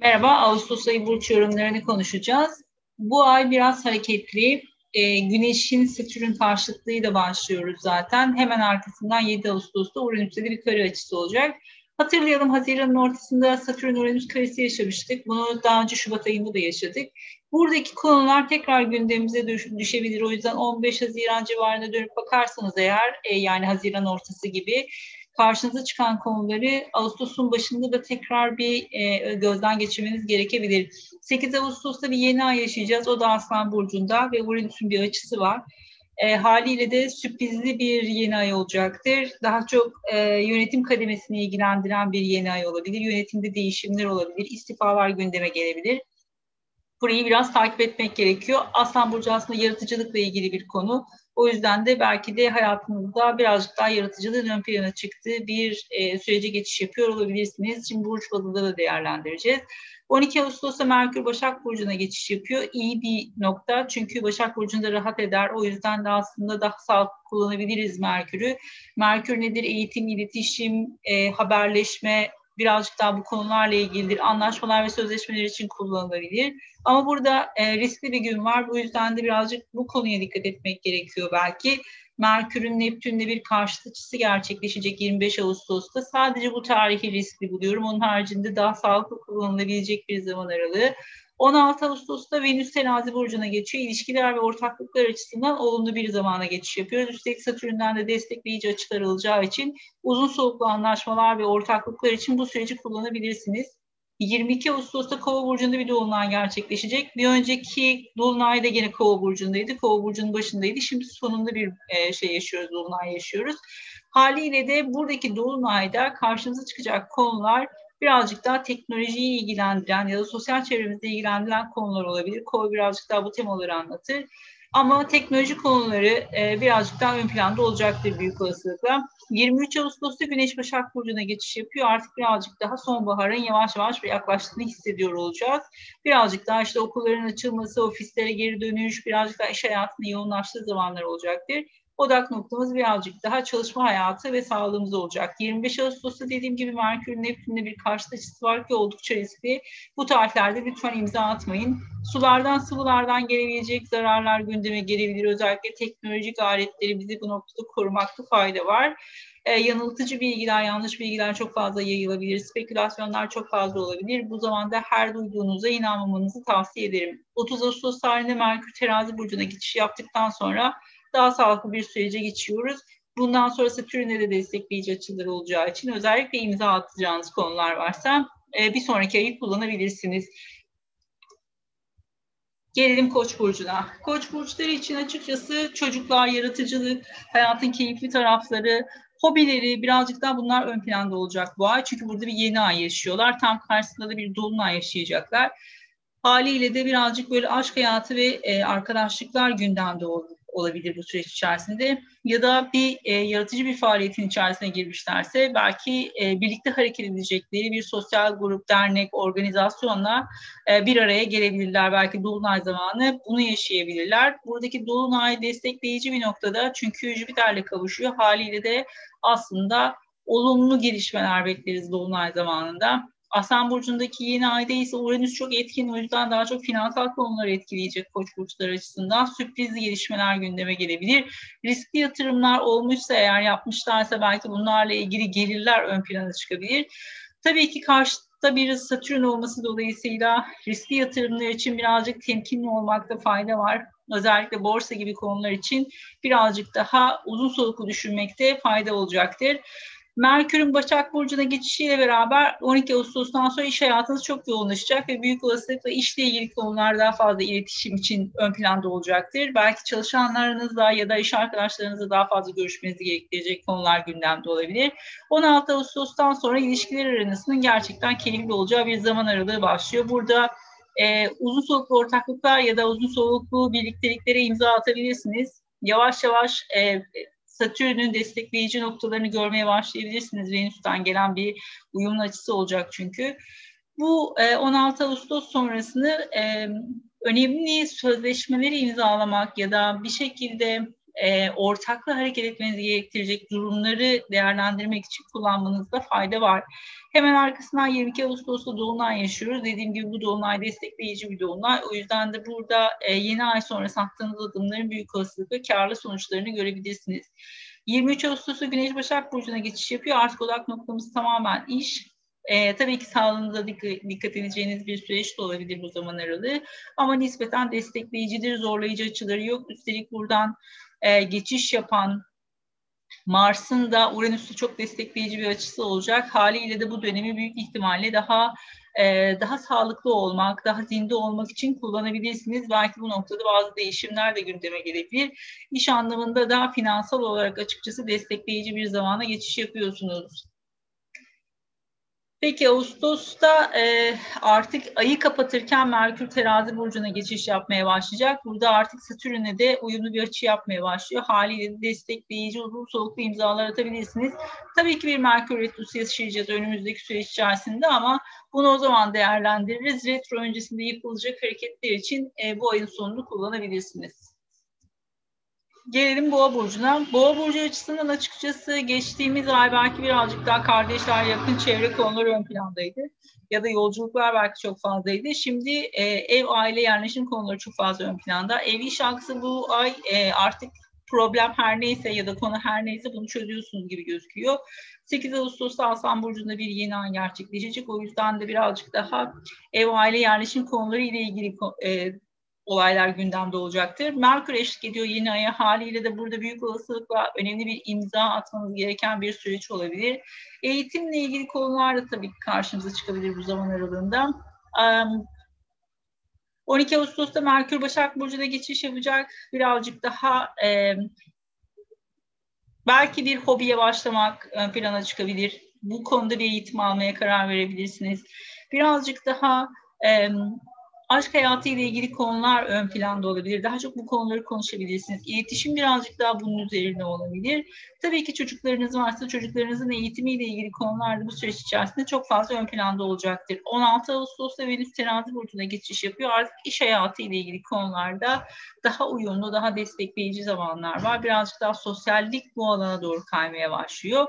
Merhaba, Ağustos ayı burç yorumlarını konuşacağız. Bu ay biraz hareketli. E, Güneş'in Satürn karşıtlığıyla başlıyoruz zaten. Hemen arkasından 7 Ağustos'ta Uranüs'te bir kare açısı olacak. Hatırlayalım Haziran'ın ortasında Satürn-Uranüs karesi yaşamıştık. Bunu daha önce Şubat ayında da yaşadık. Buradaki konular tekrar gündemimize düşebilir. O yüzden 15 Haziran civarında dönüp bakarsanız eğer e, yani Haziran ortası gibi karşınıza çıkan konuları Ağustos'un başında da tekrar bir e, gözden geçirmeniz gerekebilir. 8 Ağustos'ta bir yeni ay yaşayacağız. O da Aslan Burcu'nda ve Uranüs'ün bir açısı var. E, haliyle de sürprizli bir yeni ay olacaktır. Daha çok e, yönetim kademesini ilgilendiren bir yeni ay olabilir. Yönetimde değişimler olabilir. istifalar gündeme gelebilir. Burayı biraz takip etmek gerekiyor. Aslan Burcu aslında yaratıcılıkla ilgili bir konu. O yüzden de belki de hayatınızda birazcık daha yaratıcılığın ön plana çıktığı bir e, sürece geçiş yapıyor olabilirsiniz. Şimdi burç bazında da değerlendireceğiz. 12 Ağustos'ta Merkür Başak Burcu'na geçiş yapıyor. İyi bir nokta çünkü Başak Burcu'nda rahat eder. O yüzden de aslında daha sağlıklı kullanabiliriz Merkür'ü. Merkür nedir? Eğitim, iletişim, e, haberleşme, birazcık daha bu konularla ilgilidir. Anlaşmalar ve sözleşmeler için kullanılabilir. Ama burada e, riskli bir gün var. Bu yüzden de birazcık bu konuya dikkat etmek gerekiyor belki. Merkür'ün Neptün'le bir karşıt açısı gerçekleşecek 25 Ağustos'ta. Sadece bu tarihi riskli buluyorum. Onun haricinde daha sağlıklı kullanılabilecek bir zaman aralığı. 16 Ağustos'ta Venüs terazi burcuna geçiyor. İlişkiler ve ortaklıklar açısından olumlu bir zamana geçiş yapıyoruz. Üstelik Satürn'den de destekleyici açılar alacağı için uzun soluklu anlaşmalar ve ortaklıklar için bu süreci kullanabilirsiniz. 22 Ağustos'ta Kova burcunda bir dolunay gerçekleşecek. Bir önceki dolunay da yine Kova burcundaydı. Kova burcunun başındaydı. Şimdi sonunda bir e, şey yaşıyoruz, dolunay yaşıyoruz. Haliyle de buradaki dolunayda karşımıza çıkacak konular birazcık daha teknolojiyi ilgilendiren ya da sosyal çevremizde ilgilendiren konular olabilir. Kova birazcık daha bu temaları anlatır. Ama teknoloji konuları e, birazcık daha ön planda olacaktır büyük olasılıkla. 23 Ağustos'ta Güneş Başak Burcu'na geçiş yapıyor. Artık birazcık daha sonbaharın yavaş yavaş bir yaklaştığını hissediyor olacağız. Birazcık daha işte okulların açılması, ofislere geri dönüş, birazcık daha iş hayatında yoğunlaştığı zamanlar olacaktır odak noktamız birazcık daha çalışma hayatı ve sağlığımız olacak. 25 Ağustos'ta dediğim gibi Merkür Neptün'le bir karşıt açısı var ki oldukça riskli. Bu tarihlerde lütfen imza atmayın. Sulardan, sıvılardan gelebilecek zararlar gündeme gelebilir. Özellikle teknolojik aletleri bizi bu noktada korumakta fayda var. E, yanıltıcı bilgiler, yanlış bilgiler çok fazla yayılabilir. Spekülasyonlar çok fazla olabilir. Bu zamanda her duyduğunuza inanmamanızı tavsiye ederim. 30 Ağustos tarihinde Merkür Terazi Burcu'na geçiş yaptıktan sonra daha sağlıklı bir sürece geçiyoruz. Bundan sonra Satürn'e de destekleyici açılar olacağı için özellikle imza atacağınız konular varsa e, bir sonraki ayı kullanabilirsiniz. Gelelim Koç burcuna. Koç burçları için açıkçası çocuklar, yaratıcılık, hayatın keyifli tarafları, hobileri birazcık daha bunlar ön planda olacak bu ay. Çünkü burada bir yeni ay yaşıyorlar. Tam karşısında da bir dolunay yaşayacaklar. Haliyle de birazcık böyle aşk hayatı ve e, arkadaşlıklar gündemde olur olabilir bu süreç içerisinde ya da bir e, yaratıcı bir faaliyetin içerisine girmişlerse belki e, birlikte hareket edecekleri bir sosyal grup, dernek, organizasyonla e, bir araya gelebilirler. Belki Dolunay zamanı bunu yaşayabilirler. Buradaki Dolunay destekleyici bir noktada çünkü Jüpiter'le kavuşuyor. Haliyle de aslında olumlu gelişmeler bekleriz Dolunay zamanında. Aslan Burcu'ndaki yeni ayda ise Uranüs çok etkin. O yüzden daha çok finansal konuları etkileyecek koç burçları açısından. Sürprizli gelişmeler gündeme gelebilir. Riskli yatırımlar olmuşsa eğer yapmışlarsa belki bunlarla ilgili gelirler ön plana çıkabilir. Tabii ki karşıda bir Satürn olması dolayısıyla riskli yatırımlar için birazcık temkinli olmakta fayda var. Özellikle borsa gibi konular için birazcık daha uzun soluklu düşünmekte fayda olacaktır. Merkür'ün Başak Burcu'na geçişiyle beraber 12 Ağustos'tan sonra iş hayatınız çok yoğunlaşacak ve büyük olasılıkla işle ilgili konular daha fazla iletişim için ön planda olacaktır. Belki çalışanlarınızla ya da iş arkadaşlarınızla daha fazla görüşmenizi gerektirecek konular gündemde olabilir. 16 Ağustos'tan sonra ilişkiler aranızın gerçekten keyifli olacağı bir zaman aralığı başlıyor. Burada e, uzun soluklu ortaklıklar ya da uzun soluklu birlikteliklere imza atabilirsiniz. Yavaş yavaş e, Satürn'ün destekleyici noktalarını görmeye başlayabilirsiniz. Venüs'ten gelen bir uyumlu açısı olacak çünkü. Bu 16 e, Ağustos sonrasını e, önemli sözleşmeleri imzalamak ya da bir şekilde e, ortakla hareket etmenizi gerektirecek durumları değerlendirmek için kullanmanızda fayda var. Hemen arkasından 22 Ağustos'ta Dolunay yaşıyoruz. Dediğim gibi bu Dolunay destekleyici bir Dolunay. O yüzden de burada e, yeni ay sonrası attığınız adımların büyük olasılıkla karlı sonuçlarını görebilirsiniz. 23 Ağustos'ta Güneş Başak Burcu'na geçiş yapıyor. Artık odak noktamız tamamen iş. E, tabii ki sağlığınıza dikkat, dikkat edeceğiniz bir süreç de olabilir bu zaman aralığı. Ama nispeten destekleyicidir, zorlayıcı açıları yok. Üstelik buradan e, geçiş yapan Mars'ın da Uranüs'ü çok destekleyici bir açısı olacak. Haliyle de bu dönemi büyük ihtimalle daha e, daha sağlıklı olmak, daha zinde olmak için kullanabilirsiniz. Belki bu noktada bazı değişimler de gündeme gelebilir. İş anlamında da finansal olarak açıkçası destekleyici bir zamana geçiş yapıyorsunuz. Peki Ağustos'ta e, artık ayı kapatırken Merkür terazi burcuna geçiş yapmaya başlayacak. Burada artık Satürn'e de uyumlu bir açı yapmaya başlıyor. Haliyle de destekleyici uzun soluklu imzalar atabilirsiniz. Tabii ki bir Merkür retrosu yaşayacağız önümüzdeki süreç içerisinde ama bunu o zaman değerlendiririz. Retro öncesinde yapılacak hareketler için e, bu ayın sonunu kullanabilirsiniz. Gelelim Boğa Burcu'na. Boğa Burcu açısından açıkçası geçtiğimiz ay belki birazcık daha kardeşler, yakın çevre konuları ön plandaydı. Ya da yolculuklar belki çok fazlaydı. Şimdi e, ev, aile, yerleşim konuları çok fazla ön planda. Ev iş aksı bu ay e, artık problem her neyse ya da konu her neyse bunu çözüyorsunuz gibi gözüküyor. 8 Ağustos'ta Aslan Burcu'nda bir yeni ay gerçekleşecek. O yüzden de birazcık daha ev, aile, yerleşim konuları ile ilgili e, olaylar gündemde olacaktır. Merkür eşlik ediyor yeni aya haliyle de burada büyük olasılıkla önemli bir imza atmanız gereken bir süreç olabilir. Eğitimle ilgili konular da tabii karşımıza çıkabilir bu zaman aralığında. 12 Ağustos'ta Merkür Başak Burcu'da geçiş yapacak. Birazcık daha belki bir hobiye başlamak plana çıkabilir. Bu konuda bir eğitim almaya karar verebilirsiniz. Birazcık daha aşk hayatı ile ilgili konular ön planda olabilir. Daha çok bu konuları konuşabilirsiniz. İletişim birazcık daha bunun üzerine olabilir. Tabii ki çocuklarınız varsa çocuklarınızın eğitimiyle ilgili konular da bu süreç içerisinde çok fazla ön planda olacaktır. 16 Ağustos'ta Venüs terazi burcuna geçiş yapıyor. Artık iş hayatı ile ilgili konularda daha uyumlu, daha destekleyici zamanlar var. Birazcık daha sosyallik bu alana doğru kaymaya başlıyor.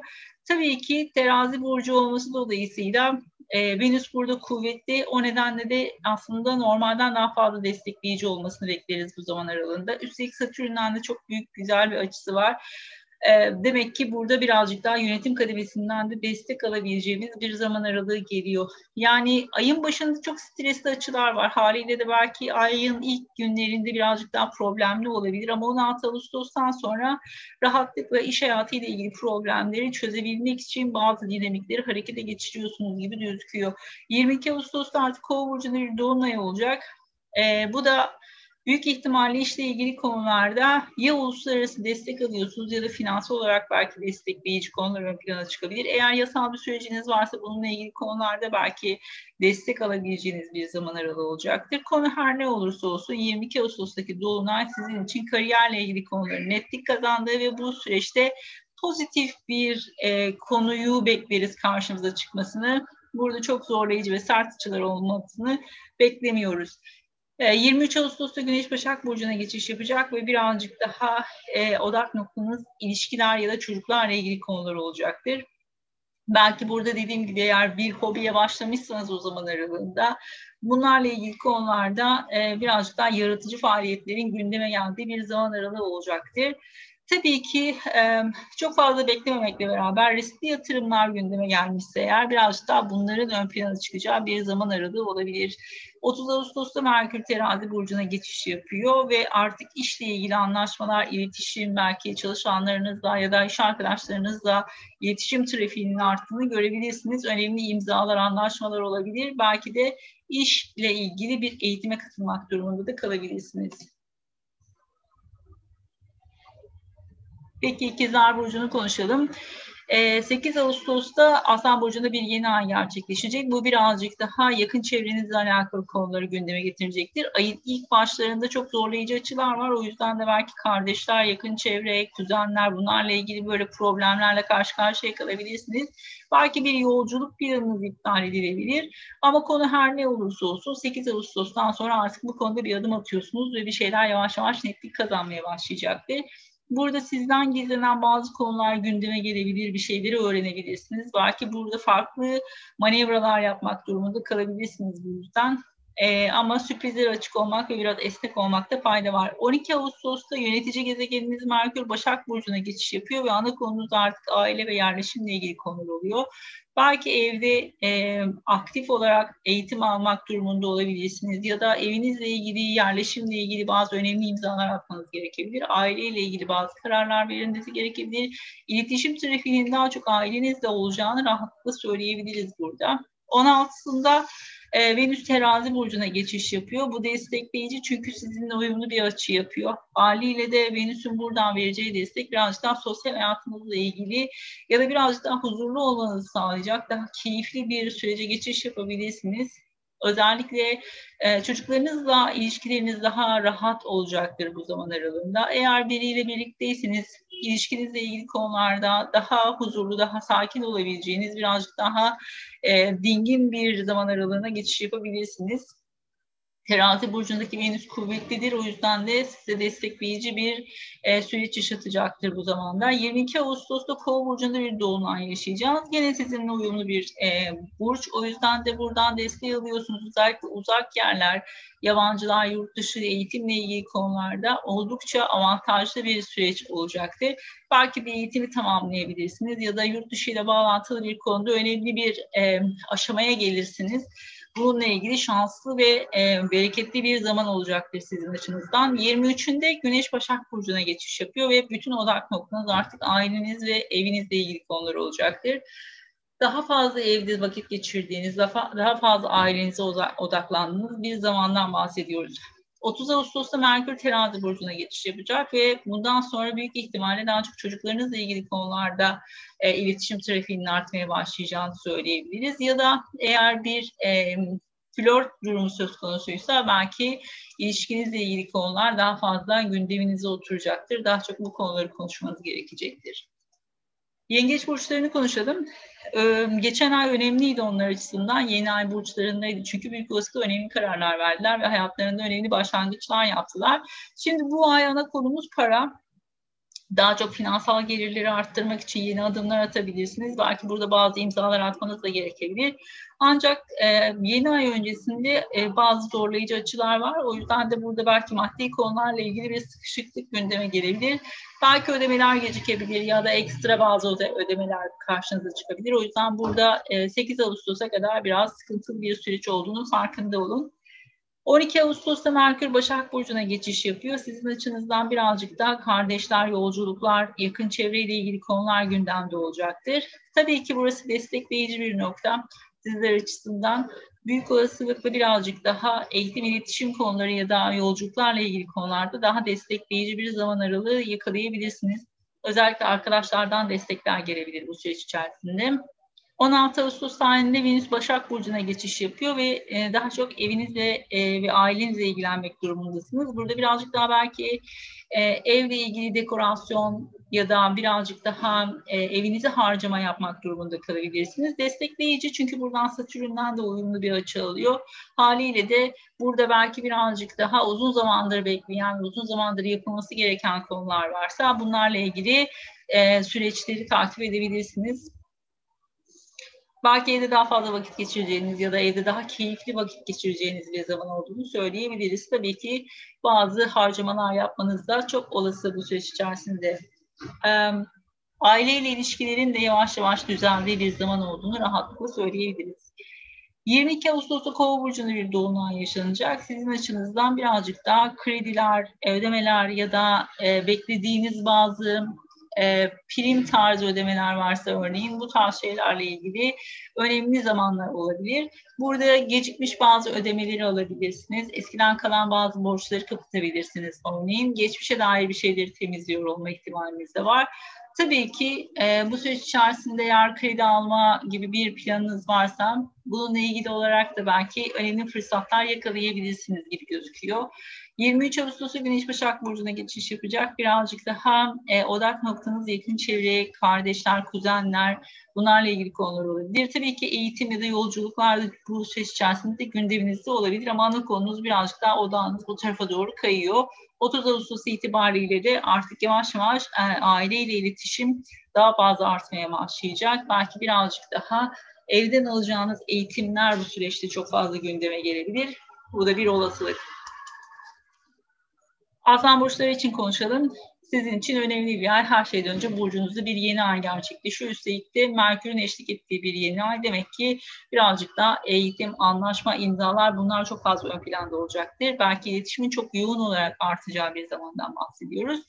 Tabii ki terazi burcu olması dolayısıyla e, Venüs burada kuvvetli. O nedenle de aslında normalden daha fazla destekleyici olmasını bekleriz bu zaman aralığında. Üstelik Satürn'den de çok büyük güzel bir açısı var. E, demek ki burada birazcık daha yönetim kademesinden de destek alabileceğimiz bir zaman aralığı geliyor. Yani ayın başında çok stresli açılar var. Haliyle de belki ayın ilk günlerinde birazcık daha problemli olabilir ama 16 Ağustos'tan sonra rahatlıkla iş hayatıyla ilgili problemleri çözebilmek için bazı dinamikleri harekete geçiriyorsunuz gibi gözüküyor. 22 Ağustos'ta artık Kova burcunda bir dolunay olacak. E, bu da büyük ihtimalle işle ilgili konularda ya uluslararası destek alıyorsunuz ya da finansal olarak belki destekleyici konular ön plana çıkabilir. Eğer yasal bir süreciniz varsa bununla ilgili konularda belki destek alabileceğiniz bir zaman aralığı olacaktır. Konu her ne olursa olsun 22 Ağustos'taki Dolunay sizin için kariyerle ilgili konuların netlik kazandığı ve bu süreçte pozitif bir e, konuyu bekleriz karşımıza çıkmasını. Burada çok zorlayıcı ve sert açılar olmasını beklemiyoruz. 23 ee, Ağustos'ta Güneş Başak Burcu'na geçiş yapacak ve birazcık daha e, odak noktanız ilişkiler ya da çocuklarla ilgili konular olacaktır. Belki burada dediğim gibi eğer bir hobiye başlamışsanız o zaman aralığında bunlarla ilgili konularda e, birazcık daha yaratıcı faaliyetlerin gündeme geldiği bir zaman aralığı olacaktır. Tabii ki çok fazla beklememekle beraber riskli yatırımlar gündeme gelmişse eğer birazcık daha bunların ön plana çıkacağı bir zaman aralığı olabilir. 30 Ağustos'ta Merkür Terazi Burcu'na geçiş yapıyor ve artık işle ilgili anlaşmalar, iletişim belki çalışanlarınızla ya da iş arkadaşlarınızla iletişim trafiğinin arttığını görebilirsiniz. Önemli imzalar, anlaşmalar olabilir. Belki de işle ilgili bir eğitime katılmak durumunda da kalabilirsiniz. Peki ikizler burcunu konuşalım. 8 ee, Ağustos'ta Aslan Burcu'nda bir yeni ay gerçekleşecek. Bu birazcık daha yakın çevrenizle alakalı konuları gündeme getirecektir. Ayın ilk başlarında çok zorlayıcı açılar var. O yüzden de belki kardeşler, yakın çevre, kuzenler bunlarla ilgili böyle problemlerle karşı karşıya kalabilirsiniz. Belki bir yolculuk planınız iptal edilebilir. Ama konu her ne olursa olsun 8 Ağustos'tan sonra artık bu konuda bir adım atıyorsunuz ve bir şeyler yavaş yavaş netlik kazanmaya başlayacaktır. Burada sizden gizlenen bazı konular gündeme gelebilir, bir şeyleri öğrenebilirsiniz. Belki burada farklı manevralar yapmak durumunda kalabilirsiniz bu yüzden. Ee, ama sürprizlere açık olmak ve biraz esnek olmakta fayda var. 12 Ağustos'ta yönetici gezegeniniz Merkür Başak Burcu'na geçiş yapıyor ve ana konunuz artık aile ve yerleşimle ilgili konular oluyor. Belki evde e, aktif olarak eğitim almak durumunda olabilirsiniz ya da evinizle ilgili, yerleşimle ilgili bazı önemli imzalar atmanız gerekebilir. Aileyle ilgili bazı kararlar verilmesi gerekebilir. İletişim trafiğinin daha çok ailenizle olacağını rahatlıkla söyleyebiliriz burada. 16'sında e, Venüs terazi burcuna geçiş yapıyor. Bu destekleyici çünkü sizinle uyumlu bir açı yapıyor. Haliyle de Venüs'ün buradan vereceği destek birazcık daha sosyal hayatınızla ilgili ya da birazcık daha huzurlu olmanızı sağlayacak, daha keyifli bir sürece geçiş yapabilirsiniz. Özellikle e, çocuklarınızla ilişkileriniz daha rahat olacaktır bu zaman aralığında. Eğer biriyle birlikteyseniz ilişkinizle ilgili konularda daha huzurlu, daha sakin olabileceğiniz, birazcık daha e, dingin bir zaman aralığına geçiş yapabilirsiniz. Terazi burcundaki Venüs kuvvetlidir. O yüzden de size destekleyici bir e, süreç yaşatacaktır bu zamanda. 22 Ağustos'ta Kova burcunda bir dolunay yaşayacağız. Yine sizinle uyumlu bir e, burç. O yüzden de buradan destek alıyorsunuz. Özellikle uzak yerler, yabancılar, yurt dışı eğitimle ilgili konularda oldukça avantajlı bir süreç olacaktır. Belki bir eğitimi tamamlayabilirsiniz ya da yurt dışı ile bağlantılı bir konuda önemli bir e, aşamaya gelirsiniz bununla ilgili şanslı ve e, bereketli bir zaman olacaktır sizin açınızdan. 23'ünde Güneş Başak Burcu'na geçiş yapıyor ve bütün odak noktanız artık aileniz ve evinizle ilgili konular olacaktır. Daha fazla evde vakit geçirdiğiniz, daha, fazla ailenize odaklandığınız bir zamandan bahsediyoruz. 30 Ağustos'ta Merkür Terazi burcuna geçiş yapacak ve bundan sonra büyük ihtimalle daha çok çocuklarınızla ilgili konularda e, iletişim trafiğinin artmaya başlayacağını söyleyebiliriz. Ya da eğer bir e, flört durumu söz konusuysa belki ilişkinizle ilgili konular daha fazla gündeminize oturacaktır. Daha çok bu konuları konuşmanız gerekecektir. Yengeç burçlarını konuşalım. Ee, geçen ay önemliydi onlar açısından. Yeni ay burçlarındaydı. Çünkü büyük olasılıkla önemli kararlar verdiler ve hayatlarında önemli başlangıçlar yaptılar. Şimdi bu ay ana konumuz para daha çok finansal gelirleri arttırmak için yeni adımlar atabilirsiniz. Belki burada bazı imzalar atmanız da gerekebilir. Ancak e, yeni ay öncesinde e, bazı zorlayıcı açılar var. O yüzden de burada belki maddi konularla ilgili bir sıkışıklık gündeme gelebilir. Belki ödemeler gecikebilir ya da ekstra bazı ödemeler karşınıza çıkabilir. O yüzden burada e, 8 Ağustos'a kadar biraz sıkıntılı bir süreç olduğunu farkında olun. 12 Ağustos'ta Merkür Başak Burcu'na geçiş yapıyor. Sizin açınızdan birazcık daha kardeşler, yolculuklar, yakın çevreyle ilgili konular gündemde olacaktır. Tabii ki burası destekleyici bir nokta. Sizler açısından büyük olasılıkla birazcık daha eğitim iletişim konuları ya da yolculuklarla ilgili konularda daha destekleyici bir zaman aralığı yakalayabilirsiniz. Özellikle arkadaşlardan destekler gelebilir bu süreç içerisinde. 16 Ağustos tarihinde Venüs Başak Burcu'na geçiş yapıyor ve e, daha çok evinizle e, ve ailenizle ilgilenmek durumundasınız. Burada birazcık daha belki e, evle ilgili dekorasyon ya da birazcık daha e, evinizi harcama yapmak durumunda kalabilirsiniz. Destekleyici çünkü buradan Satürn'den de uyumlu bir açı alıyor. Haliyle de burada belki birazcık daha uzun zamandır bekleyen, uzun zamandır yapılması gereken konular varsa bunlarla ilgili süreçleri takip edebilirsiniz belki evde daha fazla vakit geçireceğiniz ya da evde daha keyifli vakit geçireceğiniz bir zaman olduğunu söyleyebiliriz. Tabii ki bazı harcamalar yapmanız da çok olası bu süreç içerisinde. Ee, aileyle ilişkilerin de yavaş yavaş düzeldiği bir zaman olduğunu rahatlıkla söyleyebiliriz. 22 Ağustos'ta Kova burcunda bir dolunay yaşanacak. Sizin açınızdan birazcık daha krediler, ödemeler ya da e, beklediğiniz bazı e, prim tarzı ödemeler varsa örneğin bu tarz şeylerle ilgili önemli zamanlar olabilir. Burada gecikmiş bazı ödemeleri alabilirsiniz. Eskiden kalan bazı borçları kapatabilirsiniz örneğin. Geçmişe dair bir şeyleri temizliyor olma ihtimaliniz de var. Tabii ki e, bu süreç içerisinde eğer kredi alma gibi bir planınız varsa bununla ilgili olarak da belki önemli fırsatlar yakalayabilirsiniz gibi gözüküyor. 23 Ağustos'ta Güneş Başak Burcu'na geçiş yapacak. Birazcık daha e, odak noktanız yakın çevre, kardeşler, kuzenler, Bunlarla ilgili konular olabilir. Tabii ki eğitim ya da yolculuklar bu süreç içerisinde gündeminizde olabilir ama ana konunuz birazcık daha odağınız bu tarafa doğru kayıyor. 30 Ağustos itibariyle de artık yavaş yavaş e, aileyle iletişim daha fazla artmaya başlayacak. Belki birazcık daha evden alacağınız eğitimler bu süreçte çok fazla gündeme gelebilir. Bu da bir olasılık. Aslan burçları için konuşalım sizin için önemli bir ay. Her şeyden önce burcunuzda bir yeni ay gerçekleşiyor. Üstelik de Merkür'ün eşlik ettiği bir yeni ay. Demek ki birazcık daha eğitim, anlaşma, imzalar bunlar çok fazla ön planda olacaktır. Belki iletişimin çok yoğun olarak artacağı bir zamandan bahsediyoruz.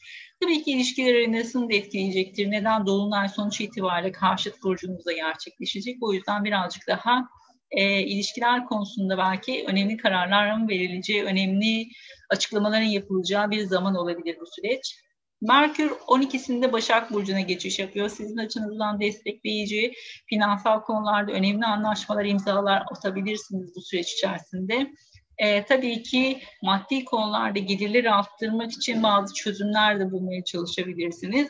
Tabii ki ilişkileri nasıl da etkileyecektir. Neden? Dolunay sonuç itibariyle karşıt burcunuzda gerçekleşecek. O yüzden birazcık daha e, ilişkiler konusunda belki önemli kararların verileceği, önemli açıklamaların yapılacağı bir zaman olabilir bu süreç. Merkür 12'sinde Başak Burcu'na geçiş yapıyor. Sizin açınızdan destekleyici, finansal konularda önemli anlaşmalar, imzalar atabilirsiniz bu süreç içerisinde. Ee, tabii ki maddi konularda gelirleri arttırmak için bazı çözümler de bulmaya çalışabilirsiniz.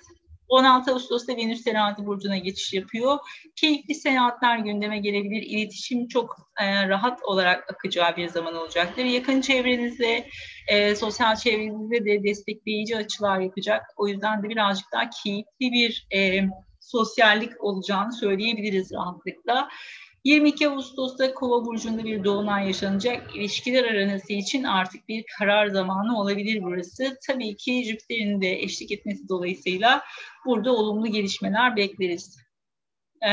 16 Ağustos'ta Venüs terazi burcuna geçiş yapıyor. Keyifli seyahatler gündeme gelebilir. İletişim çok e, rahat olarak akacağı bir zaman olacaktır. Yakın çevrenizde, e, sosyal çevrenizde de destekleyici açılar yapacak. O yüzden de birazcık daha keyifli bir e, sosyallik olacağını söyleyebiliriz rahatlıkla. 22 Ağustos'ta Kova burcunda bir dolunay yaşanacak. İlişkiler aranası için artık bir karar zamanı olabilir burası. Tabii ki Jüpiter'in de eşlik etmesi dolayısıyla burada olumlu gelişmeler bekleriz.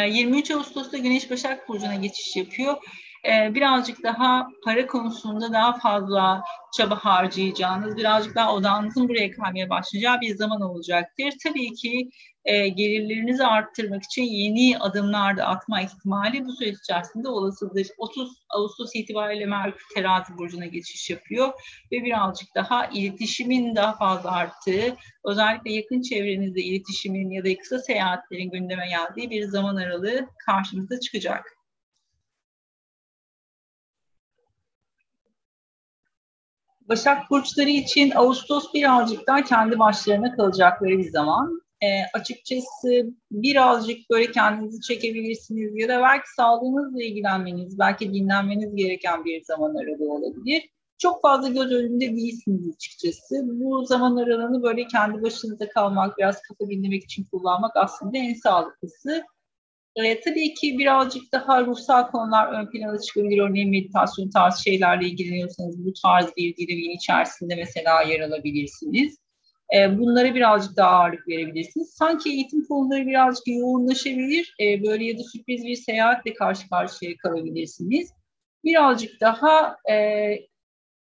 23 ee, Ağustos'ta Güneş Başak Burcu'na geçiş yapıyor. Ee, birazcık daha para konusunda daha fazla çaba harcayacağınız, birazcık daha odağınızın buraya kalmaya başlayacağı bir zaman olacaktır. Tabii ki e, gelirlerinizi arttırmak için yeni adımlar da atma ihtimali bu süreç içerisinde olasıdır. 30 Ağustos itibariyle Merkür terazi burcuna geçiş yapıyor ve birazcık daha iletişimin daha fazla arttığı, özellikle yakın çevrenizde iletişimin ya da kısa seyahatlerin gündeme geldiği bir zaman aralığı karşımıza çıkacak. Başak burçları için Ağustos birazcık daha kendi başlarına kalacakları bir zaman. E, açıkçası birazcık böyle kendinizi çekebilirsiniz ya da belki sağlığınızla ilgilenmeniz, belki dinlenmeniz gereken bir zaman aralığı olabilir. Çok fazla göz önünde değilsiniz açıkçası. Bu zaman aralığını böyle kendi başınıza kalmak, biraz kafa dinlemek için kullanmak aslında en sağlıklısı. E, tabii ki birazcık daha ruhsal konular ön plana çıkabilir. Örneğin meditasyon tarzı şeylerle ilgileniyorsanız bu tarz bir dilimin içerisinde mesela yer alabilirsiniz. E, bunlara birazcık daha ağırlık verebilirsiniz. Sanki eğitim konuları birazcık yoğunlaşabilir. E, böyle ya da sürpriz bir seyahatle karşı karşıya kalabilirsiniz. Birazcık daha e,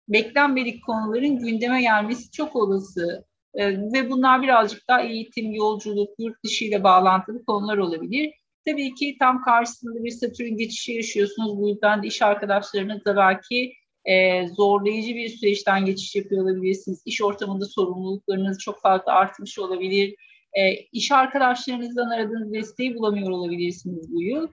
beklenmedik konuların gündeme gelmesi çok olası. E, ve bunlar birazcık daha eğitim, yolculuk, yurt dışı ile bağlantılı konular olabilir. Tabii ki tam karşısında bir Satürn geçişi yaşıyorsunuz. Bu yüzden de iş arkadaşlarınızla belki e, zorlayıcı bir süreçten geçiş yapıyor olabilirsiniz. İş ortamında sorumluluklarınız çok fazla artmış olabilir. E, iş arkadaşlarınızdan aradığınız desteği bulamıyor olabilirsiniz bu yıl.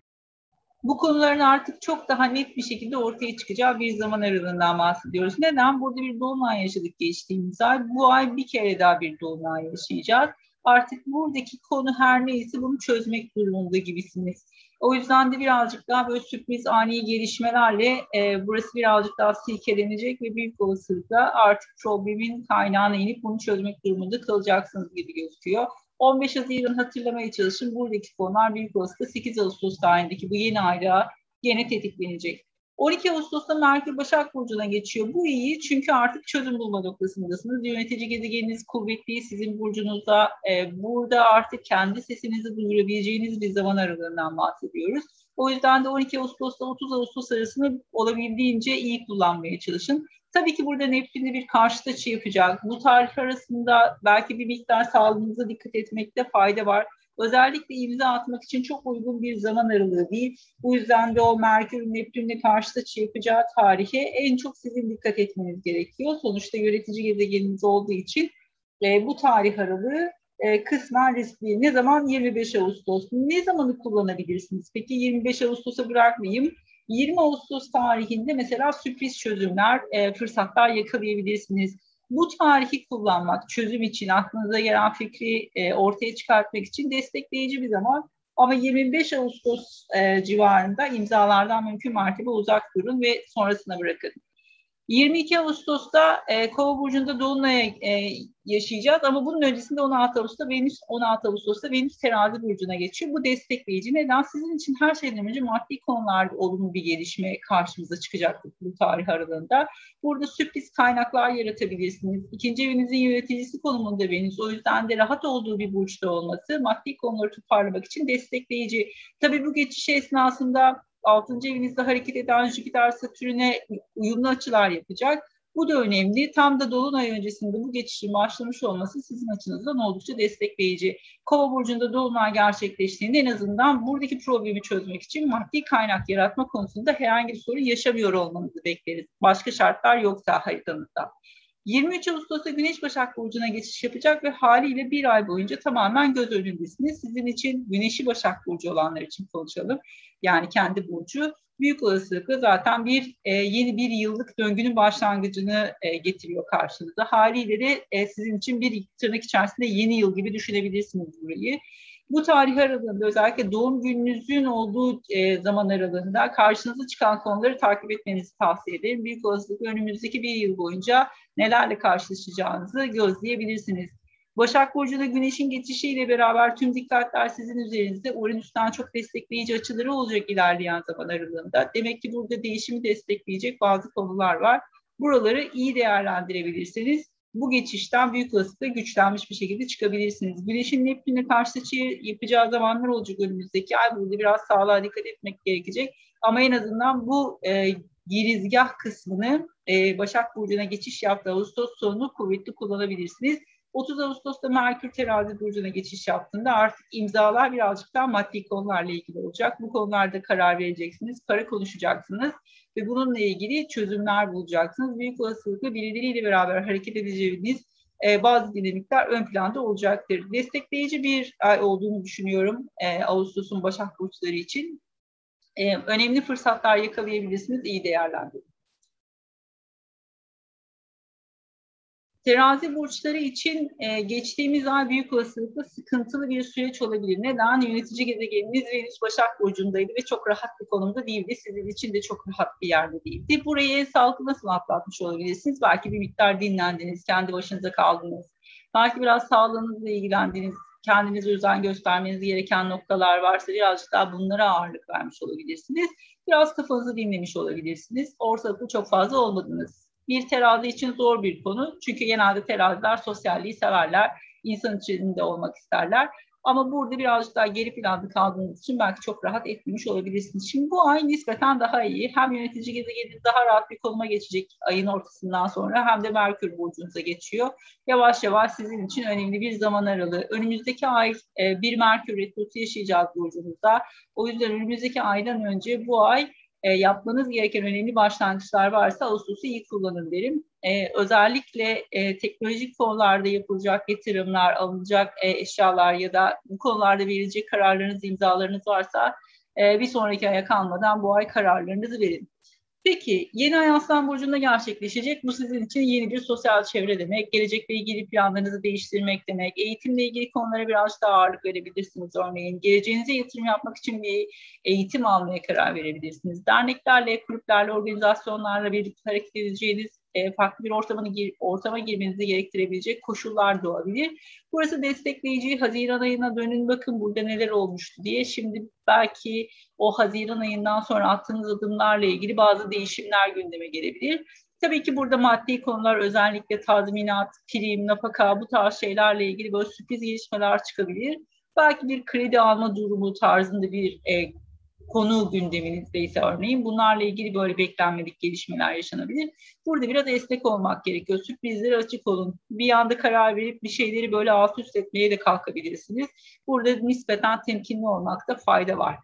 Bu konuların artık çok daha net bir şekilde ortaya çıkacağı bir zaman aralığından bahsediyoruz. Neden? Burada bir dolunay yaşadık geçtiğimiz ay. Bu ay bir kere daha bir dolunay yaşayacağız artık buradaki konu her neyse bunu çözmek durumunda gibisiniz. O yüzden de birazcık daha böyle sürpriz ani gelişmelerle e, burası birazcık daha silkelenecek ve büyük olasılıkla artık problemin kaynağına inip bunu çözmek durumunda kalacaksınız gibi gözüküyor. 15 Haziran hatırlamaya çalışın. Buradaki konular büyük olasılıkla 8 Ağustos tarihindeki bu yeni ayda gene tetiklenecek. 12 Ağustos'ta Merkür Başak Burcu'na geçiyor. Bu iyi çünkü artık çözüm bulma noktasındasınız. Yönetici gezegeniniz kuvvetli sizin burcunuzda. E, burada artık kendi sesinizi duyurabileceğiniz bir zaman aralığından bahsediyoruz. O yüzden de 12 Ağustos'ta 30 Ağustos arasını olabildiğince iyi kullanmaya çalışın. Tabii ki burada Neptün'de bir karşıt açı yapacak. Bu tarih arasında belki bir miktar sağlığınıza dikkat etmekte fayda var özellikle imza atmak için çok uygun bir zaman aralığı değil. Bu yüzden de o Merkür Neptün'le karşı açı yapacağı tarihe en çok sizin dikkat etmeniz gerekiyor. Sonuçta yönetici gezegeniniz olduğu için e, bu tarih aralığı e, kısmen riskli. Ne zaman? 25 Ağustos. Ne zamanı kullanabilirsiniz? Peki 25 Ağustos'a bırakmayayım. 20 Ağustos tarihinde mesela sürpriz çözümler, e, fırsatlar yakalayabilirsiniz bu tarihi kullanmak, çözüm için, aklınıza gelen fikri e, ortaya çıkartmak için destekleyici bir zaman. Ama 25 Ağustos e, civarında imzalardan mümkün mertebe uzak durun ve sonrasına bırakın. 22 Ağustos'ta e, Kova burcunda dolunay e, yaşayacağız ama bunun öncesinde 16 Ağustos'ta Venüs 16 Ağustos'ta Venüs Terazi burcuna geçiyor. Bu destekleyici. Neden? Sizin için her şeyden önce maddi konularda olumlu bir gelişme karşımıza çıkacak bu tarih aralığında. Burada sürpriz kaynaklar yaratabilirsiniz. İkinci evinizin yöneticisi konumunda Venüs. O yüzden de rahat olduğu bir burçta olması maddi konuları toparlamak için destekleyici. Tabii bu geçiş esnasında 6. evinizde hareket eden Jüpiter Satürn'e uyumlu açılar yapacak. Bu da önemli. Tam da Dolunay öncesinde bu geçişin başlamış olması sizin açınızdan oldukça destekleyici. Kova burcunda Dolunay gerçekleştiğinde en azından buradaki problemi çözmek için maddi kaynak yaratma konusunda herhangi bir sorun yaşamıyor olmanızı bekleriz. Başka şartlar yoksa haritanızda. 23 Ağustos'ta Güneş Başak Burcu'na geçiş yapacak ve haliyle bir ay boyunca tamamen göz önündesiniz. Sizin için Güneş'i Başak Burcu olanlar için konuşalım. Yani kendi burcu büyük olasılıkla zaten bir e, yeni bir yıllık döngünün başlangıcını e, getiriyor karşınıza. Haliyle de e, sizin için bir tırnak içerisinde yeni yıl gibi düşünebilirsiniz burayı. Bu tarih aralığında özellikle doğum gününüzün olduğu e, zaman aralığında karşınıza çıkan konuları takip etmenizi tavsiye ederim. Büyük olasılıkla önümüzdeki bir yıl boyunca nelerle karşılaşacağınızı gözleyebilirsiniz. Başak Burcu'da Güneş'in geçişiyle beraber tüm dikkatler sizin üzerinizde. Uranüs'ten çok destekleyici açıları olacak ilerleyen zaman aralığında. Demek ki burada değişimi destekleyecek bazı konular var. Buraları iyi değerlendirebilirseniz bu geçişten büyük olasılıkla güçlenmiş bir şekilde çıkabilirsiniz. Güneşin Neptün'le karşı açı yapacağı zamanlar olacak önümüzdeki ay. Burada biraz sağlığa dikkat etmek gerekecek. Ama en azından bu e, girizgah kısmını e, Başak Burcu'na geçiş yaptığı Ağustos sonu kuvvetli kullanabilirsiniz. 30 Ağustos'ta Merkür terazi burcuna geçiş yaptığında artık imzalar birazcık daha maddi konularla ilgili olacak. Bu konularda karar vereceksiniz, para konuşacaksınız ve bununla ilgili çözümler bulacaksınız. Büyük olasılıkla birileriyle beraber hareket edeceğiniz e, bazı dinamikler ön planda olacaktır. Destekleyici bir ay olduğunu düşünüyorum e, Ağustos'un Başak Burçları için. E, önemli fırsatlar yakalayabilirsiniz, iyi değerlendirin. Terazi burçları için e, geçtiğimiz ay büyük olasılıkla sıkıntılı bir süreç olabilir. Neden? Yönetici gezegeniniz Venüs Başak Burcu'ndaydı ve çok rahat bir konumda değildi. Sizin için de çok rahat bir yerde değildi. Burayı sağlıklı nasıl atlatmış olabilirsiniz? Belki bir miktar dinlendiniz, kendi başınıza kaldınız. Belki biraz sağlığınızla ilgilendiniz, kendinize özen göstermeniz gereken noktalar varsa birazcık daha bunlara ağırlık vermiş olabilirsiniz. Biraz kafanızı dinlemiş olabilirsiniz. Ortalıkta çok fazla olmadınız bir terazi için zor bir konu. Çünkü genelde teraziler sosyalliği severler. insan içinde olmak isterler. Ama burada birazcık daha geri planda kaldığınız için belki çok rahat etmemiş olabilirsiniz. Şimdi bu ay nispeten daha iyi. Hem yönetici gezegeniniz daha rahat bir konuma geçecek ayın ortasından sonra hem de Merkür burcunuza geçiyor. Yavaş yavaş sizin için önemli bir zaman aralığı. Önümüzdeki ay e, bir Merkür retrosu yaşayacağız burcunuzda. O yüzden önümüzdeki aydan önce bu ay e, yapmanız gereken önemli başlangıçlar varsa Ağustos'u iyi kullanın derim. E, özellikle e, teknolojik konularda yapılacak yatırımlar, alınacak e, eşyalar ya da bu konularda verilecek kararlarınız, imzalarınız varsa e, bir sonraki aya kalmadan bu ay kararlarınızı verin. Peki yeni ay Aslan Burcu'nda gerçekleşecek. Bu sizin için yeni bir sosyal çevre demek. Gelecekle ilgili planlarınızı değiştirmek demek. Eğitimle ilgili konulara biraz daha ağırlık verebilirsiniz örneğin. Geleceğinize yatırım yapmak için bir eğitim almaya karar verebilirsiniz. Derneklerle, kulüplerle, organizasyonlarla birlikte hareket edeceğiniz e, farklı bir ortamına, gir, ortama girmenizi gerektirebilecek koşullar doğabilir. Burası destekleyici. Haziran ayına dönün bakın burada neler olmuştu diye. Şimdi belki o Haziran ayından sonra attığınız adımlarla ilgili bazı değişimler gündeme gelebilir. Tabii ki burada maddi konular özellikle tazminat, prim, nafaka bu tarz şeylerle ilgili böyle sürpriz gelişmeler çıkabilir. Belki bir kredi alma durumu tarzında bir e, konu gündeminizdeyse örneğin bunlarla ilgili böyle beklenmedik gelişmeler yaşanabilir. Burada biraz esnek olmak gerekiyor. Sürprizlere açık olun. Bir anda karar verip bir şeyleri böyle alt üst etmeye de kalkabilirsiniz. Burada nispeten temkinli olmakta fayda var.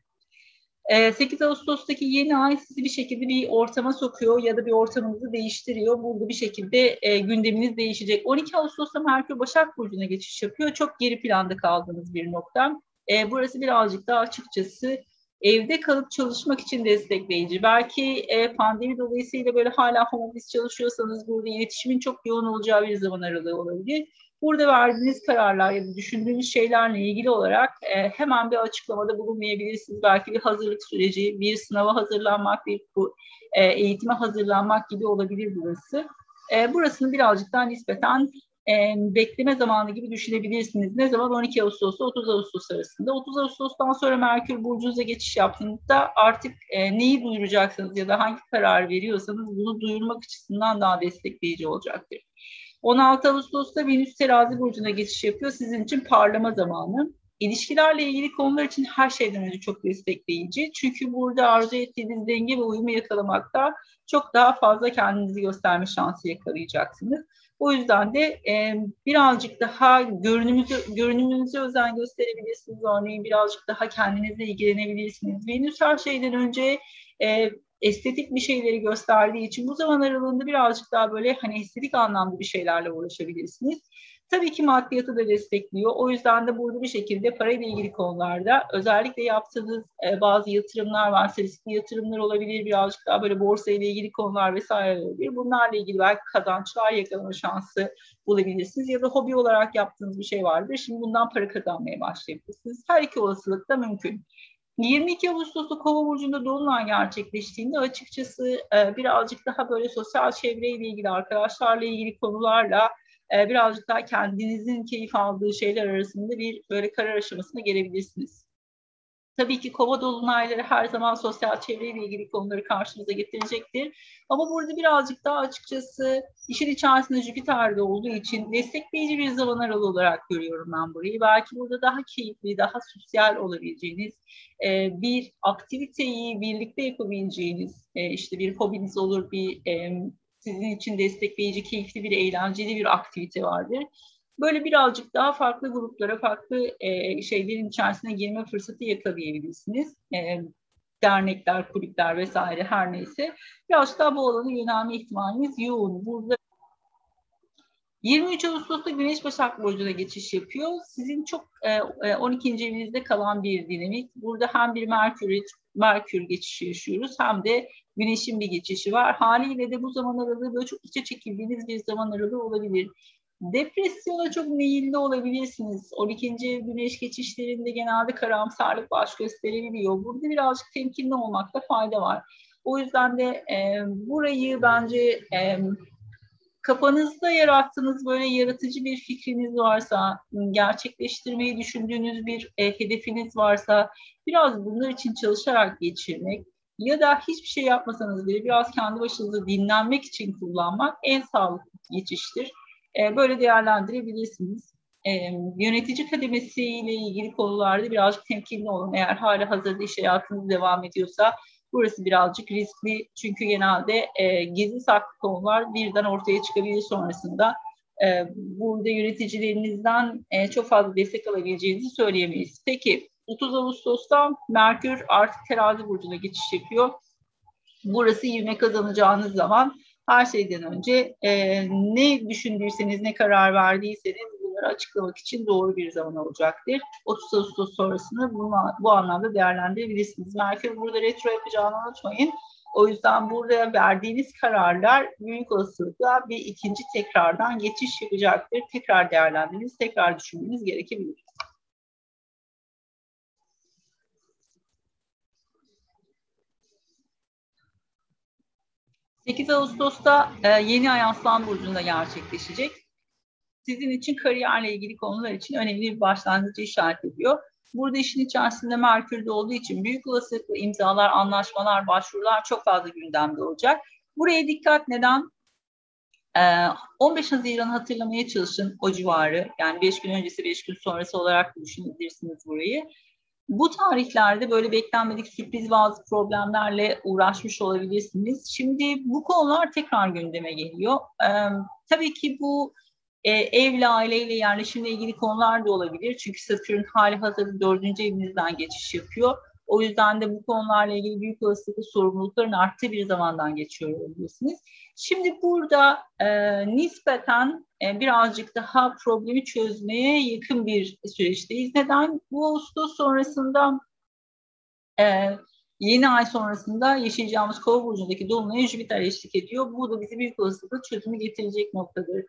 8 ee, Ağustos'taki yeni ay sizi bir şekilde bir ortama sokuyor ya da bir ortamınızı değiştiriyor. Burada bir şekilde e, gündeminiz değişecek. 12 Ağustos'ta Merkür Başak Burcu'na geçiş yapıyor. Çok geri planda kaldığınız bir nokta. E, burası birazcık daha açıkçası evde kalıp çalışmak için destekleyici. Belki e, pandemi dolayısıyla böyle hala home office çalışıyorsanız burada iletişimin çok yoğun olacağı bir zaman aralığı olabilir. Burada verdiğiniz kararlar ya da düşündüğünüz şeylerle ilgili olarak e, hemen bir açıklamada bulunmayabilirsiniz. Belki bir hazırlık süreci, bir sınava hazırlanmak, bir e, eğitime hazırlanmak gibi olabilir burası. E, burasını birazcık daha nispeten bekleme zamanı gibi düşünebilirsiniz. Ne zaman? 12 Ağustos 30 Ağustos arasında. 30 Ağustos'tan sonra Merkür Burcu'nuza geçiş yaptığında artık e, neyi duyuracaksınız ya da hangi karar veriyorsanız bunu duyurmak açısından daha destekleyici olacaktır. 16 Ağustos'ta Venüs Terazi Burcu'na geçiş yapıyor. Sizin için parlama zamanı. İlişkilerle ilgili konular için her şeyden önce çok destekleyici. Çünkü burada arzu ettiğiniz denge ve uyumu yakalamakta çok daha fazla kendinizi gösterme şansı yakalayacaksınız. O yüzden de e, birazcık daha görünümüzü, görünümünüze özen gösterebilirsiniz. Örneğin birazcık daha kendinizle ilgilenebilirsiniz. Venüs her şeyden önce e, estetik bir şeyleri gösterdiği için bu zaman aralığında birazcık daha böyle hani estetik anlamda bir şeylerle uğraşabilirsiniz. Tabii ki maddiyatı da destekliyor. O yüzden de burada bir şekilde parayla ilgili konularda özellikle yaptığınız e, bazı yatırımlar varsa riskli yatırımlar olabilir. Birazcık daha böyle borsa ile ilgili konular vesaire olabilir. Bunlarla ilgili belki kazançlar yakalama şansı bulabilirsiniz. Ya da hobi olarak yaptığınız bir şey vardır. Şimdi bundan para kazanmaya başlayabilirsiniz. Her iki olasılık da mümkün. 22 Ağustos'ta Kova burcunda dolunay gerçekleştiğinde açıkçası e, birazcık daha böyle sosyal çevreyle ilgili, arkadaşlarla ilgili konularla e, birazcık daha kendinizin keyif aldığı şeyler arasında bir böyle karar aşamasına gelebilirsiniz. Tabii ki kova dolunayları her zaman sosyal çevreyle ilgili konuları karşımıza getirecektir. Ama burada birazcık daha açıkçası işin içerisinde Jüpiter'de olduğu için destekleyici bir zaman aralığı olarak görüyorum ben burayı. Belki burada daha keyifli, daha sosyal olabileceğiniz e, bir aktiviteyi birlikte yapabileceğiniz e, işte bir hobiniz olur, bir sizin için destekleyici, keyifli bir, eğlenceli bir aktivite vardır. Böyle birazcık daha farklı gruplara, farklı e, şeylerin içerisine girme fırsatı yakalayabilirsiniz. E, dernekler, kulüpler vesaire her neyse. Biraz daha bu alana yönelme ihtimaliniz yoğun. Burada 23 Ağustos'ta Güneş Başak Burcu'na geçiş yapıyor. Sizin çok e, 12. E, evinizde kalan bir dinamik. Burada hem bir Merkür, Merkür geçişi yaşıyoruz hem de Güneş'in bir geçişi var. Haliyle de bu zaman aralığı böyle çok içe çekildiğiniz bir zaman aralığı olabilir. Depresyona çok meyilli olabilirsiniz. 12. ev güneş geçişlerinde genelde karamsarlık baş gösterebiliyor. Burada birazcık temkinli olmakta fayda var. O yüzden de e, burayı bence e, kafanızda yarattığınız böyle yaratıcı bir fikriniz varsa, gerçekleştirmeyi düşündüğünüz bir e, hedefiniz varsa biraz bunlar için çalışarak geçirmek ya da hiçbir şey yapmasanız bile biraz kendi başınıza dinlenmek için kullanmak en sağlıklı geçiştir. E, böyle değerlendirebilirsiniz. E, yönetici kademesiyle ilgili konularda birazcık temkinli olun. Eğer hala hazırda iş hayatınız devam ediyorsa burası birazcık riskli. Çünkü genelde e, gizli saklı konular birden ortaya çıkabilir sonrasında. E, burada yöneticilerinizden e, çok fazla destek alabileceğinizi söyleyemeyiz. Peki 30 Ağustos'ta Merkür artık terazi burcuna geçiş yapıyor. Burası ivme kazanacağınız zaman her şeyden önce e, ne düşündüyseniz, ne karar verdiyseniz bunları açıklamak için doğru bir zaman olacaktır. 30 Ağustos sonrasını bunu, bu anlamda değerlendirebilirsiniz. Merkür burada retro yapacağını unutmayın. O yüzden burada verdiğiniz kararlar büyük olasılıkla bir ikinci tekrardan geçiş yapacaktır. Tekrar değerlendiriniz, tekrar düşünmeniz gerekebilir. 8 Ağustos'ta e, yeni ay Aslan Burcu'nda gerçekleşecek. Sizin için kariyerle ilgili konular için önemli bir başlangıcı işaret ediyor. Burada işin içerisinde Merkür'de olduğu için büyük olasılıkla imzalar, anlaşmalar, başvurular çok fazla gündemde olacak. Buraya dikkat neden? 15 e, Haziran hatırlamaya çalışın o civarı. Yani 5 gün öncesi, 5 gün sonrası olarak düşünebilirsiniz burayı bu tarihlerde böyle beklenmedik sürpriz bazı problemlerle uğraşmış olabilirsiniz. Şimdi bu konular tekrar gündeme geliyor. Ee, tabii ki bu e, evle, aileyle, yerleşimle ilgili konular da olabilir. Çünkü Satürn hali hazırda dördüncü evinizden geçiş yapıyor. O yüzden de bu konularla ilgili büyük olasılıkla sorumlulukların arttığı bir zamandan geçiyor olabilirsiniz. Şimdi burada e, nispeten e, birazcık daha problemi çözmeye yakın bir süreçteyiz. Neden? Bu Ağustos sonrasında e, yeni ay sonrasında yaşayacağımız Kova burcundaki dolunaya Jüpiter eşlik ediyor. Bu da bizi büyük olasılıkla çözümü getirecek noktadır.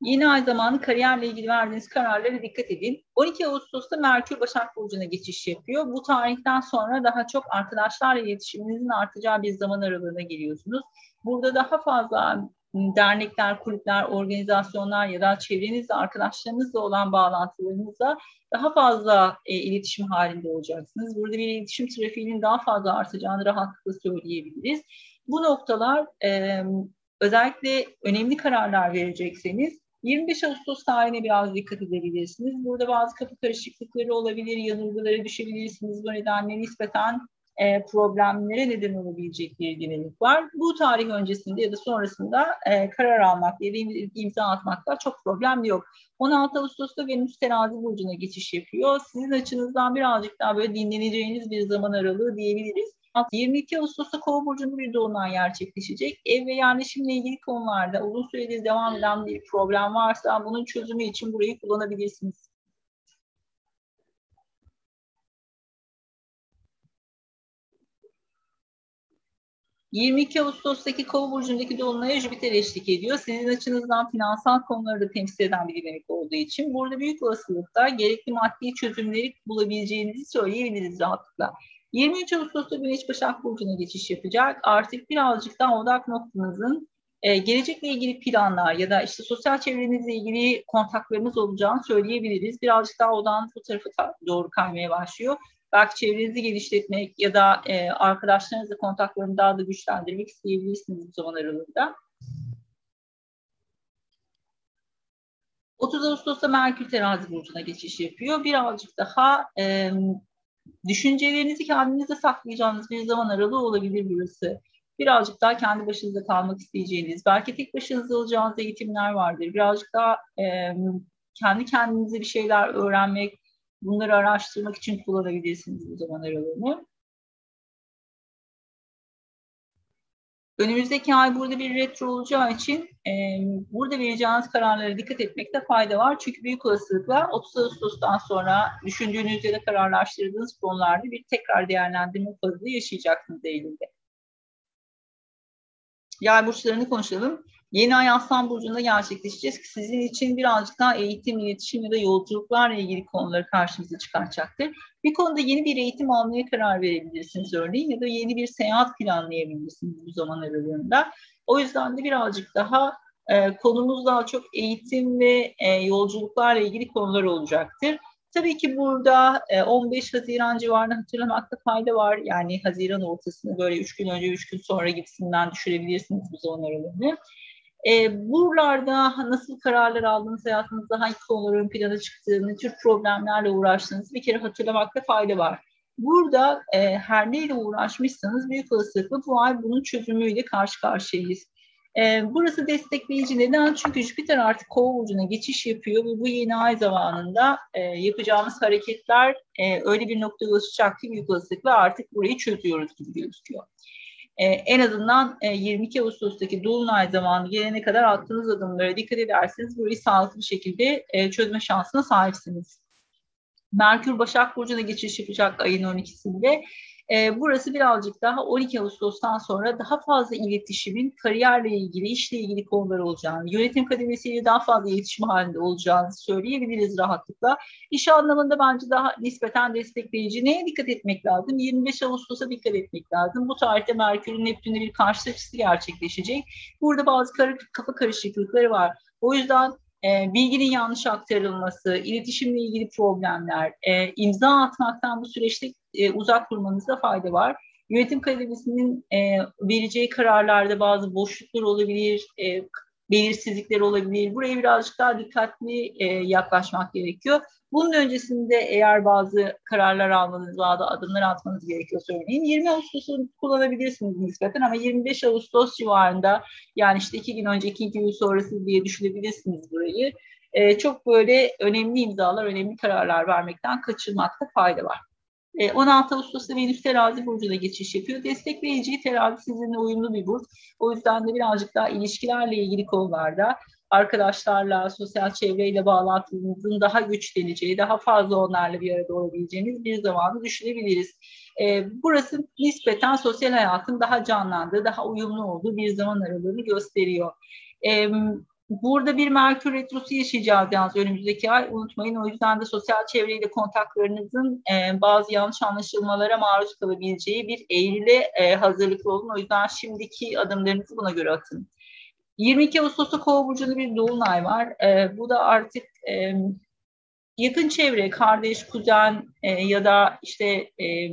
Yeni ay zamanı kariyerle ilgili verdiğiniz kararlara dikkat edin. 12 Ağustos'ta Merkür Başak Burcu'na geçiş yapıyor. Bu tarihten sonra daha çok arkadaşlarla iletişiminizin artacağı bir zaman aralığına giriyorsunuz. Burada daha fazla dernekler, kulüpler, organizasyonlar ya da çevrenizde arkadaşlarınızla olan bağlantılarınızla daha fazla e, iletişim halinde olacaksınız. Burada bir iletişim trafiğinin daha fazla artacağını rahatlıkla söyleyebiliriz. Bu noktalar e, özellikle önemli kararlar verecekseniz 25 Ağustos tarihine biraz dikkat edebilirsiniz. Burada bazı kapı karışıklıkları olabilir, yanılgılara düşebilirsiniz. Bu nedenle nispeten e, problemlere neden olabilecek bir dinamik var. Bu tarih öncesinde ya da sonrasında e, karar almak, imza atmakta çok problem yok. 16 Ağustos'ta Venüs terazi burcuna geçiş yapıyor. Sizin açınızdan birazcık daha böyle dinleneceğiniz bir zaman aralığı diyebiliriz. 22 Ağustos'ta Kova burcunda bir dolunay gerçekleşecek. Ev ve yerleşimle ilgili konularda uzun süredir devam eden bir problem varsa bunun çözümü için burayı kullanabilirsiniz. 22 Ağustos'taki Kova burcundaki dolunaya Jüpiter eşlik ediyor. Sizin açınızdan finansal konuları da temsil eden bir dinamik olduğu için burada büyük olasılıkla gerekli maddi çözümleri bulabileceğinizi söyleyebiliriz rahatlıkla. 23 Ağustos'ta Güneş Başak Burcu'na geçiş yapacak. Artık birazcık daha odak noktanızın e, gelecekle ilgili planlar ya da işte sosyal çevrenizle ilgili kontaklarınız olacağını söyleyebiliriz. Birazcık daha odan bu tarafa doğru kaymaya başlıyor belki çevrenizi geliştirmek ya da e, arkadaşlarınızla kontaklarını daha da güçlendirmek isteyebilirsiniz bu zaman aralığında. 30 Ağustos'ta Merkür Terazi Burcu'na geçiş yapıyor. Birazcık daha e, düşüncelerinizi kendinizde saklayacağınız bir zaman aralığı olabilir burası. Birazcık daha kendi başınıza kalmak isteyeceğiniz, belki tek başınıza alacağınız eğitimler vardır. Birazcık daha e, kendi kendinize bir şeyler öğrenmek, Bunları araştırmak için kullanabilirsiniz bu zaman aralığını. Önümüzdeki ay burada bir retro olacağı için e, burada vereceğiniz kararlara dikkat etmekte fayda var. Çünkü büyük olasılıkla 30 Ağustos'tan sonra düşündüğünüz ya da kararlaştırdığınız konularda bir tekrar değerlendirme fazla yaşayacaksınız Eylül'de. Yay burçlarını konuşalım. Yeni ay Aslan Burcu'nda gerçekleşeceğiz ki sizin için birazcık daha eğitim, iletişim ya da yolculuklarla ilgili konuları karşımıza çıkartacaktır. Bir konuda yeni bir eğitim almaya karar verebilirsiniz örneğin ya da yeni bir seyahat planlayabilirsiniz bu zaman aralığında. O yüzden de birazcık daha e, konumuz daha çok eğitim ve e, yolculuklarla ilgili konular olacaktır. Tabii ki burada 15 e, Haziran civarında hatırlamakta fayda var. Yani Haziran ortasını böyle 3 gün önce 3 gün sonra gibisinden düşürebilirsiniz bu zaman aralığını. E, buralarda nasıl kararlar aldığınız, hayatınızda hangi konular ön plana çıktığını, tür problemlerle uğraştığınızı bir kere hatırlamakta fayda var. Burada e, her neyle uğraşmışsanız büyük olasılıkla bu ay bunun çözümüyle karşı karşıyayız. E, burası destekleyici neden? Çünkü Jüpiter artık kova burcuna geçiş yapıyor ve bu yeni ay zamanında e, yapacağımız hareketler e, öyle bir noktaya ulaşacak ki büyük olasılıkla artık burayı çözüyoruz gibi gözüküyor e, en azından e, 22 Ağustos'taki Dolunay zamanı gelene kadar attığınız adımlara dikkat ederseniz burayı sağlıklı bir şekilde e, çözme şansına sahipsiniz. Merkür Başak Burcu'na geçiş yapacak ayın 12'sinde e, burası birazcık daha 12 Ağustos'tan sonra daha fazla iletişimin kariyerle ilgili, işle ilgili konular olacağını, yönetim kademesiyle daha fazla iletişim halinde olacağını söyleyebiliriz rahatlıkla. İş anlamında bence daha nispeten destekleyici. Neye dikkat etmek lazım? 25 Ağustos'a dikkat etmek lazım. Bu tarihte Merkür'ün Neptün'le bir karşı açısı gerçekleşecek. Burada bazı kafa karışıklıkları var. O yüzden e, bilginin yanlış aktarılması, iletişimle ilgili problemler, e, imza atmaktan bu süreçte e, uzak durmanızda fayda var. Yönetim kademesinin e, vereceği kararlarda bazı boşluklar olabilir, e, belirsizlikler olabilir. Buraya birazcık daha dikkatli e, yaklaşmak gerekiyor. Bunun öncesinde eğer bazı kararlar almanız, bazı adımlar atmanız gerekiyor örneğin 20 Ağustos'u kullanabilirsiniz nispeten ama 25 Ağustos civarında yani işte iki gün önce, iki gün sonrası diye düşünebilirsiniz burayı. E, çok böyle önemli imzalar, önemli kararlar vermekten kaçırmakta fayda var. 16 e, Ağustos'ta Venüs terazi burcuna geçiş yapıyor. Destekleyici terazi sizinle uyumlu bir burç. O yüzden de birazcık daha ilişkilerle ilgili konularda arkadaşlarla, sosyal çevreyle bağlantınızın daha güçleneceği, daha fazla onlarla bir arada olabileceğiniz bir zamanı düşünebiliriz. E, burası nispeten sosyal hayatın daha canlandığı, daha uyumlu olduğu bir zaman aralığını gösteriyor. E, Burada bir Merkür Retrosu yaşayacağız yalnız önümüzdeki ay. Unutmayın o yüzden de sosyal çevreyle kontaklarınızın e, bazı yanlış anlaşılmalara maruz kalabileceği bir Eylül'e e, hazırlıklı olun. O yüzden şimdiki adımlarınızı buna göre atın. 22 Ağustos'ta Kova Burcu'nda bir Dolunay var. E, bu da artık e, yakın çevre, kardeş, kuzen e, ya da işte e,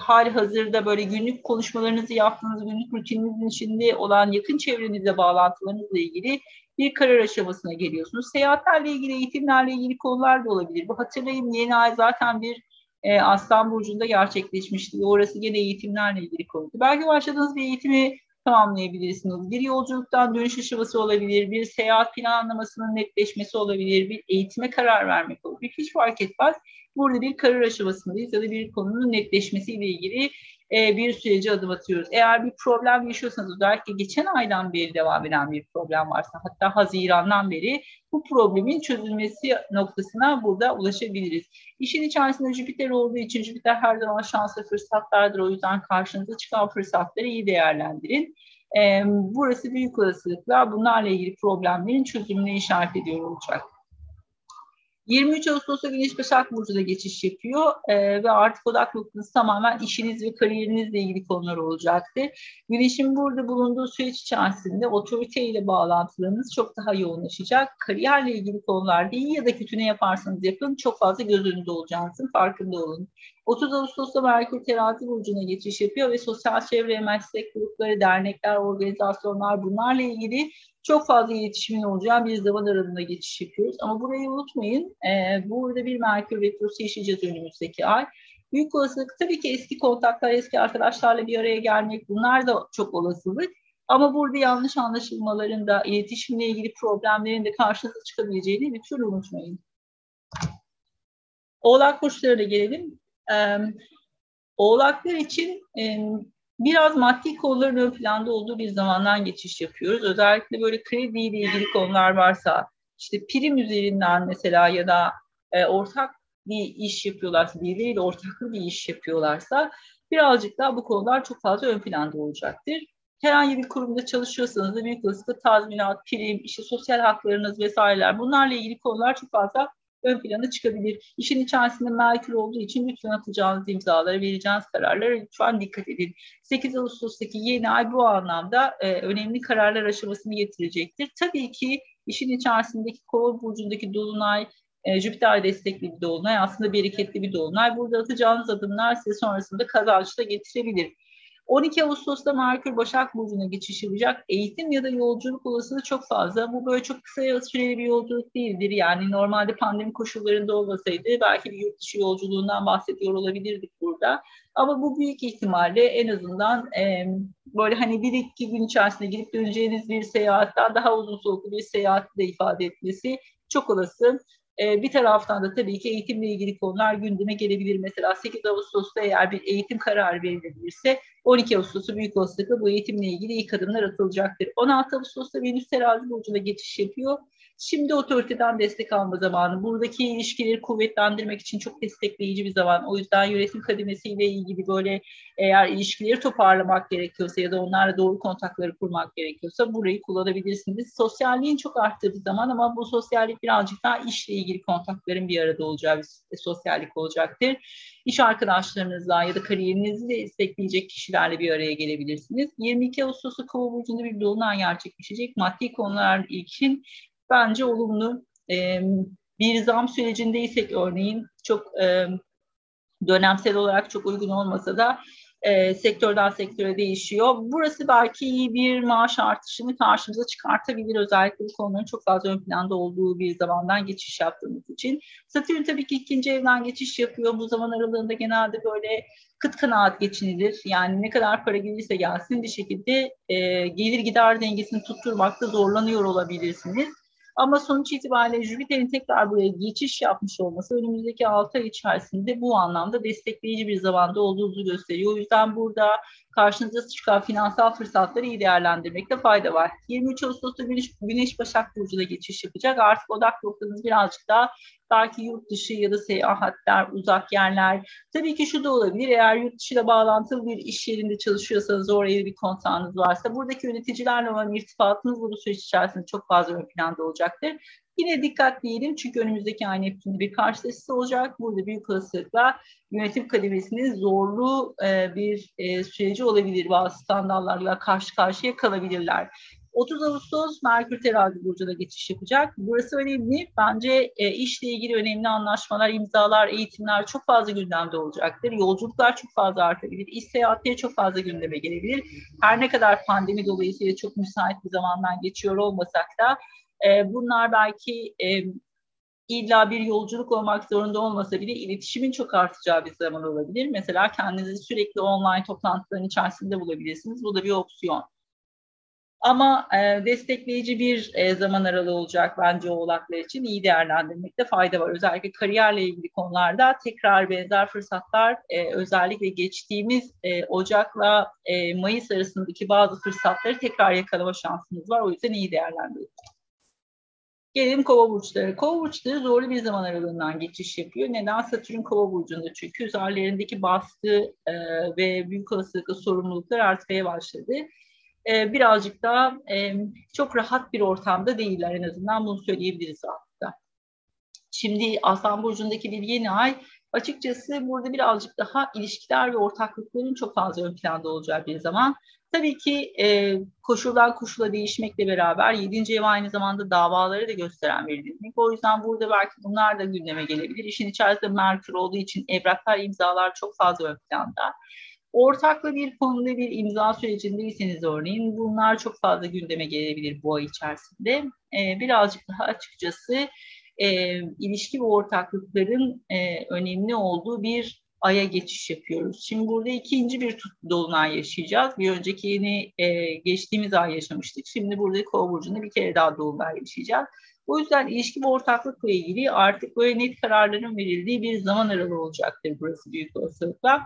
hali hazırda böyle günlük konuşmalarınızı yaptığınız günlük rutininizin içinde olan yakın çevrenizle bağlantılarınızla ilgili bir karar aşamasına geliyorsunuz. Seyahatlerle ilgili, eğitimlerle ilgili konular da olabilir. Bu hatırlayın yeni ay zaten bir e, Aslan Burcu'nda gerçekleşmişti. Orası gene eğitimlerle ilgili konuydu. Belki başladığınız bir eğitimi tamamlayabilirsiniz. Bir yolculuktan dönüş aşaması olabilir, bir seyahat planlamasının netleşmesi olabilir, bir eğitime karar vermek olabilir. Hiç fark etmez. Burada bir karar aşamasındayız ya da bir konunun netleşmesiyle ilgili e, bir sürece adım atıyoruz. Eğer bir problem yaşıyorsanız özellikle geçen aydan beri devam eden bir problem varsa hatta Haziran'dan beri bu problemin çözülmesi noktasına burada ulaşabiliriz. İşin içerisinde Jüpiter olduğu için Jüpiter her zaman şanslı fırsatlardır. O yüzden karşınıza çıkan fırsatları iyi değerlendirin. E, burası büyük olasılıkla bunlarla ilgili problemlerin çözümüne işaret ediyor olacak. 23 Ağustos'ta Güneş Başak Burcu'da geçiş yapıyor e, ve artık odak noktanız tamamen işiniz ve kariyerinizle ilgili konular olacaktır. Güneşin burada bulunduğu süreç içerisinde otoriteyle bağlantılarınız çok daha yoğunlaşacak. Kariyerle ilgili konularda iyi ya da kötü ne yaparsanız yapın çok fazla göz önünde olacağınızın farkında olun. 30 Ağustos'ta Merkür Terazi Burcu'na geçiş yapıyor ve sosyal çevre, meslek grupları, dernekler, organizasyonlar bunlarla ilgili çok fazla iletişimin olacağı bir zaman aralığına geçiş yapıyoruz. Ama burayı unutmayın. E, burada bir Merkür Retrosu yaşayacağız önümüzdeki ay. Büyük olasılık tabii ki eski kontaklar, eski arkadaşlarla bir araya gelmek bunlar da çok olasılık. Ama burada yanlış anlaşılmaların da, iletişimle ilgili problemlerin de karşınıza çıkabileceğini lütfen unutmayın. Oğlak burçlarına gelelim. Ee, oğlaklar için e, biraz maddi konuların ön planda olduğu bir zamandan geçiş yapıyoruz. Özellikle böyle krediyle ilgili konular varsa, işte prim üzerinden mesela ya da e, ortak bir iş yapıyorlarsa, birbiriyle ortaklı bir iş yapıyorlarsa birazcık daha bu konular çok fazla ön planda olacaktır. Herhangi bir kurumda çalışıyorsanız da büyük olasılıkla tazminat, prim, işte sosyal haklarınız vesaireler bunlarla ilgili konular çok fazla ön plana çıkabilir. İşin içerisinde Merkür olduğu için lütfen atacağınız imzalara, vereceğiniz kararlara lütfen dikkat edin. 8 Ağustos'taki yeni ay bu anlamda e, önemli kararlar aşamasını getirecektir. Tabii ki işin içerisindeki Kova burcundaki dolunay e, Jüpiter destekli bir dolunay aslında bereketli bir dolunay. Burada atacağınız adımlar size sonrasında kazanç da getirebilir. 12 Ağustos'ta Merkür Başak Burcu'na geçiş yapacak. Eğitim ya da yolculuk olasılığı çok fazla. Bu böyle çok kısa süreli bir yolculuk değildir. Yani normalde pandemi koşullarında olmasaydı belki bir yurt dışı yolculuğundan bahsediyor olabilirdik burada. Ama bu büyük ihtimalle en azından e, böyle hani bir iki gün içerisinde gidip döneceğiniz bir seyahatten daha uzun soluklu bir seyahat de ifade etmesi çok olası. E, bir taraftan da tabii ki eğitimle ilgili konular gündeme gelebilir. Mesela 8 Ağustos'ta eğer bir eğitim kararı verilebilirse 12 Ağustos'ta büyük olasılıkla bu eğitimle ilgili ilk adımlar atılacaktır. 16 Ağustos'ta Venüs terazi burcuna geçiş yapıyor. Şimdi otoriteden destek alma zamanı. Buradaki ilişkileri kuvvetlendirmek için çok destekleyici bir zaman. O yüzden yönetim kademesiyle ilgili böyle eğer ilişkileri toparlamak gerekiyorsa ya da onlarla doğru kontakları kurmak gerekiyorsa burayı kullanabilirsiniz. Sosyalliğin çok arttığı bir zaman ama bu sosyallik birazcık daha işle ilgili kontakların bir arada olacağı bir sosyallik olacaktır. İş arkadaşlarınızla ya da kariyerinizi destekleyecek kişilerle bir araya gelebilirsiniz. 22 Ağustos'ta Kova burcunda bir dolunay gerçekleşecek. Maddi konular için bence olumlu. E, bir zam sürecindeysek örneğin çok e, dönemsel olarak çok uygun olmasa da e, sektörden sektöre değişiyor. Burası belki iyi bir maaş artışını karşımıza çıkartabilir. Özellikle bu konuların çok fazla ön planda olduğu bir zamandan geçiş yaptığımız için. Satürn tabii ki ikinci evden geçiş yapıyor. Bu zaman aralığında genelde böyle kıt kanaat geçinilir. Yani ne kadar para gelirse gelsin bir şekilde e, gelir gider dengesini tutturmakta zorlanıyor olabilirsiniz. Ama sonuç itibariyle Jüpiter'in tekrar buraya geçiş yapmış olması önümüzdeki 6 ay içerisinde bu anlamda destekleyici bir zamanda olduğunuzu gösteriyor. O yüzden burada karşınıza çıkan finansal fırsatları iyi değerlendirmekte fayda var. 23 Ağustos'ta Güneş, Güneş Başak Burcu'na geçiş yapacak. Artık odak noktanız birazcık daha belki yurt dışı ya da seyahatler, uzak yerler. Tabii ki şu da olabilir. Eğer yurt dışıyla bağlantılı bir iş yerinde çalışıyorsanız, oraya bir kontağınız varsa, buradaki yöneticilerle olan irtibatınız bu süreç içerisinde çok fazla ön planda olacaktır. Yine dikkatli çünkü önümüzdeki ay Neptün'de bir karşılaşısı olacak. Burada büyük olasılıkla yönetim kademesinin zorlu e, bir e, süreci olabilir. Bazı standartlarla karşı karşıya kalabilirler. 30 Ağustos Merkür Terazi Burcu'na geçiş yapacak. Burası önemli. Bence e, işle ilgili önemli anlaşmalar, imzalar, eğitimler çok fazla gündemde olacaktır. Yolculuklar çok fazla artabilir. İş seyahatleri çok fazla gündeme gelebilir. Her ne kadar pandemi dolayısıyla çok müsait bir zamandan geçiyor olmasak da e, bunlar belki e, illa bir yolculuk olmak zorunda olmasa bile iletişimin çok artacağı bir zaman olabilir. Mesela kendinizi sürekli online toplantıların içerisinde bulabilirsiniz. Bu da bir opsiyon. Ama e, destekleyici bir e, zaman aralığı olacak bence oğlaklar için iyi değerlendirmekte fayda var. Özellikle kariyerle ilgili konularda tekrar benzer fırsatlar e, özellikle geçtiğimiz e, Ocak'la e, Mayıs arasındaki bazı fırsatları tekrar yakalama şansınız var. O yüzden iyi değerlendirin. Gelelim kova burçları. Kova burçları zorlu bir zaman aralığından geçiş yapıyor. Neden? Satürn kova burcunda çünkü üzerlerindeki baskı e, ve büyük olasılıkla sorumluluklar artmaya başladı. E, birazcık daha e, çok rahat bir ortamda değiller en azından bunu söyleyebiliriz aslında. Şimdi Aslan Burcu'ndaki bir yeni ay açıkçası burada birazcık daha ilişkiler ve ortaklıkların çok fazla ön planda olacağı bir zaman. Tabii ki e, koşuldan koşula değişmekle beraber 7. ev aynı zamanda davaları da gösteren bir dinamik. O yüzden burada belki bunlar da gündeme gelebilir. İşin içerisinde Merkür olduğu için evraklar, imzalar çok fazla ön planda. Ortaklı bir konuda bir imza sürecindeyseniz örneğin bunlar çok fazla gündeme gelebilir bu ay içerisinde. E, birazcık daha açıkçası e, ilişki ve ortaklıkların e, önemli olduğu bir aya geçiş yapıyoruz. Şimdi burada ikinci bir dolunay yaşayacağız. Bir önceki yeni e, geçtiğimiz ay yaşamıştık. Şimdi burada Kova burcunda bir kere daha dolunay yaşayacağız. O yüzden ilişki ve ortaklıkla ilgili artık böyle net kararların verildiği bir zaman aralığı olacaktır burası büyük olasılıkla.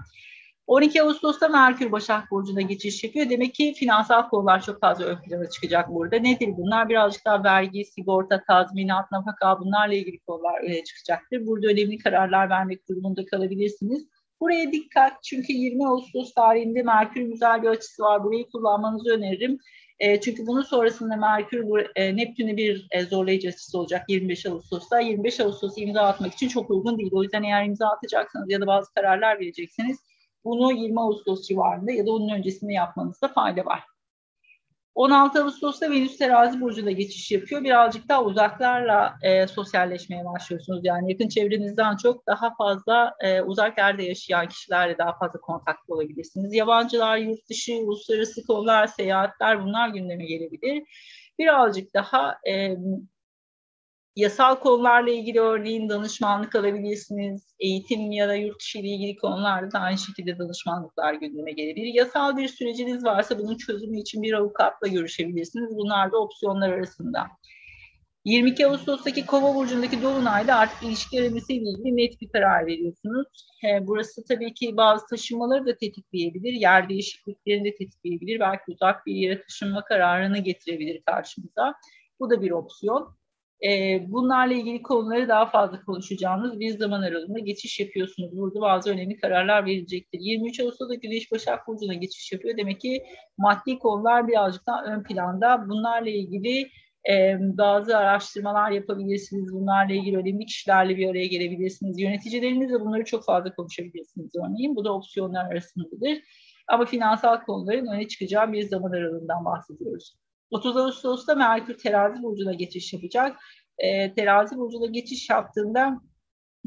12 Ağustos'ta Merkür Başak Burcu'na geçiş yapıyor. Demek ki finansal konular çok fazla ön plana çıkacak burada. Nedir bunlar? Birazcık daha vergi, sigorta, tazminat, nafaka bunlarla ilgili konular öne çıkacaktır. Burada önemli kararlar vermek durumunda kalabilirsiniz. Buraya dikkat çünkü 20 Ağustos tarihinde Merkür güzel bir açısı var. Burayı kullanmanızı öneririm. E, çünkü bunun sonrasında Merkür e, Neptün'e bir e, zorlayıcı açısı olacak 25 Ağustos'ta. 25 Ağustos'u imza atmak için çok uygun değil. O yüzden eğer imza atacaksanız ya da bazı kararlar vereceksiniz bunu 20 Ağustos civarında ya da onun öncesinde yapmanızda fayda var. 16 Ağustos'ta Venüs terazi burcuna geçiş yapıyor. Birazcık daha uzaklarla e, sosyalleşmeye başlıyorsunuz. Yani yakın çevrenizden çok daha fazla e, uzak yerde yaşayan kişilerle daha fazla kontaklı olabilirsiniz. Yabancılar, yurt dışı, uluslararası konular, seyahatler bunlar gündeme gelebilir. Birazcık daha e, Yasal konularla ilgili örneğin danışmanlık alabilirsiniz. Eğitim ya da yurt dışı ile ilgili konularda da aynı şekilde danışmanlıklar gündeme gelebilir. Yasal bir süreciniz varsa bunun çözümü için bir avukatla görüşebilirsiniz. Bunlar da opsiyonlar arasında. 22 Ağustos'taki Kova burcundaki dolunayda artık ilişki aramesiyle ilgili net bir karar veriyorsunuz. burası tabii ki bazı taşınmaları da tetikleyebilir, yer değişikliklerini de tetikleyebilir. Belki uzak bir yere taşınma kararını getirebilir karşımıza. Bu da bir opsiyon. E, bunlarla ilgili konuları daha fazla konuşacağınız bir zaman aralığında geçiş yapıyorsunuz. Burada bazı önemli kararlar verilecektir. 23 Ağustos'ta Güneş Başak Burcu'na geçiş yapıyor. Demek ki maddi konular birazcık daha ön planda. Bunlarla ilgili e, bazı araştırmalar yapabilirsiniz. Bunlarla ilgili önemli kişilerle bir araya gelebilirsiniz. Yöneticilerinizle bunları çok fazla konuşabilirsiniz örneğin. Bu da opsiyonlar arasındadır. Ama finansal konuların öne çıkacağı bir zaman aralığından bahsediyoruz. 30 Ağustos'ta Merkür terazi burcuna geçiş yapacak. E, terazi burcuna geçiş yaptığında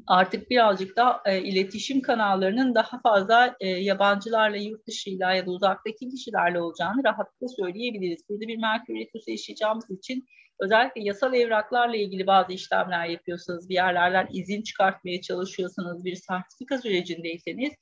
artık birazcık da e, iletişim kanallarının daha fazla e, yabancılarla, yurt dışıyla ya da uzaktaki kişilerle olacağını rahatlıkla söyleyebiliriz. Burada bir Merkür Retrosu yaşayacağımız için özellikle yasal evraklarla ilgili bazı işlemler yapıyorsanız, bir yerlerden izin çıkartmaya çalışıyorsanız, bir sertifika sürecindeyseniz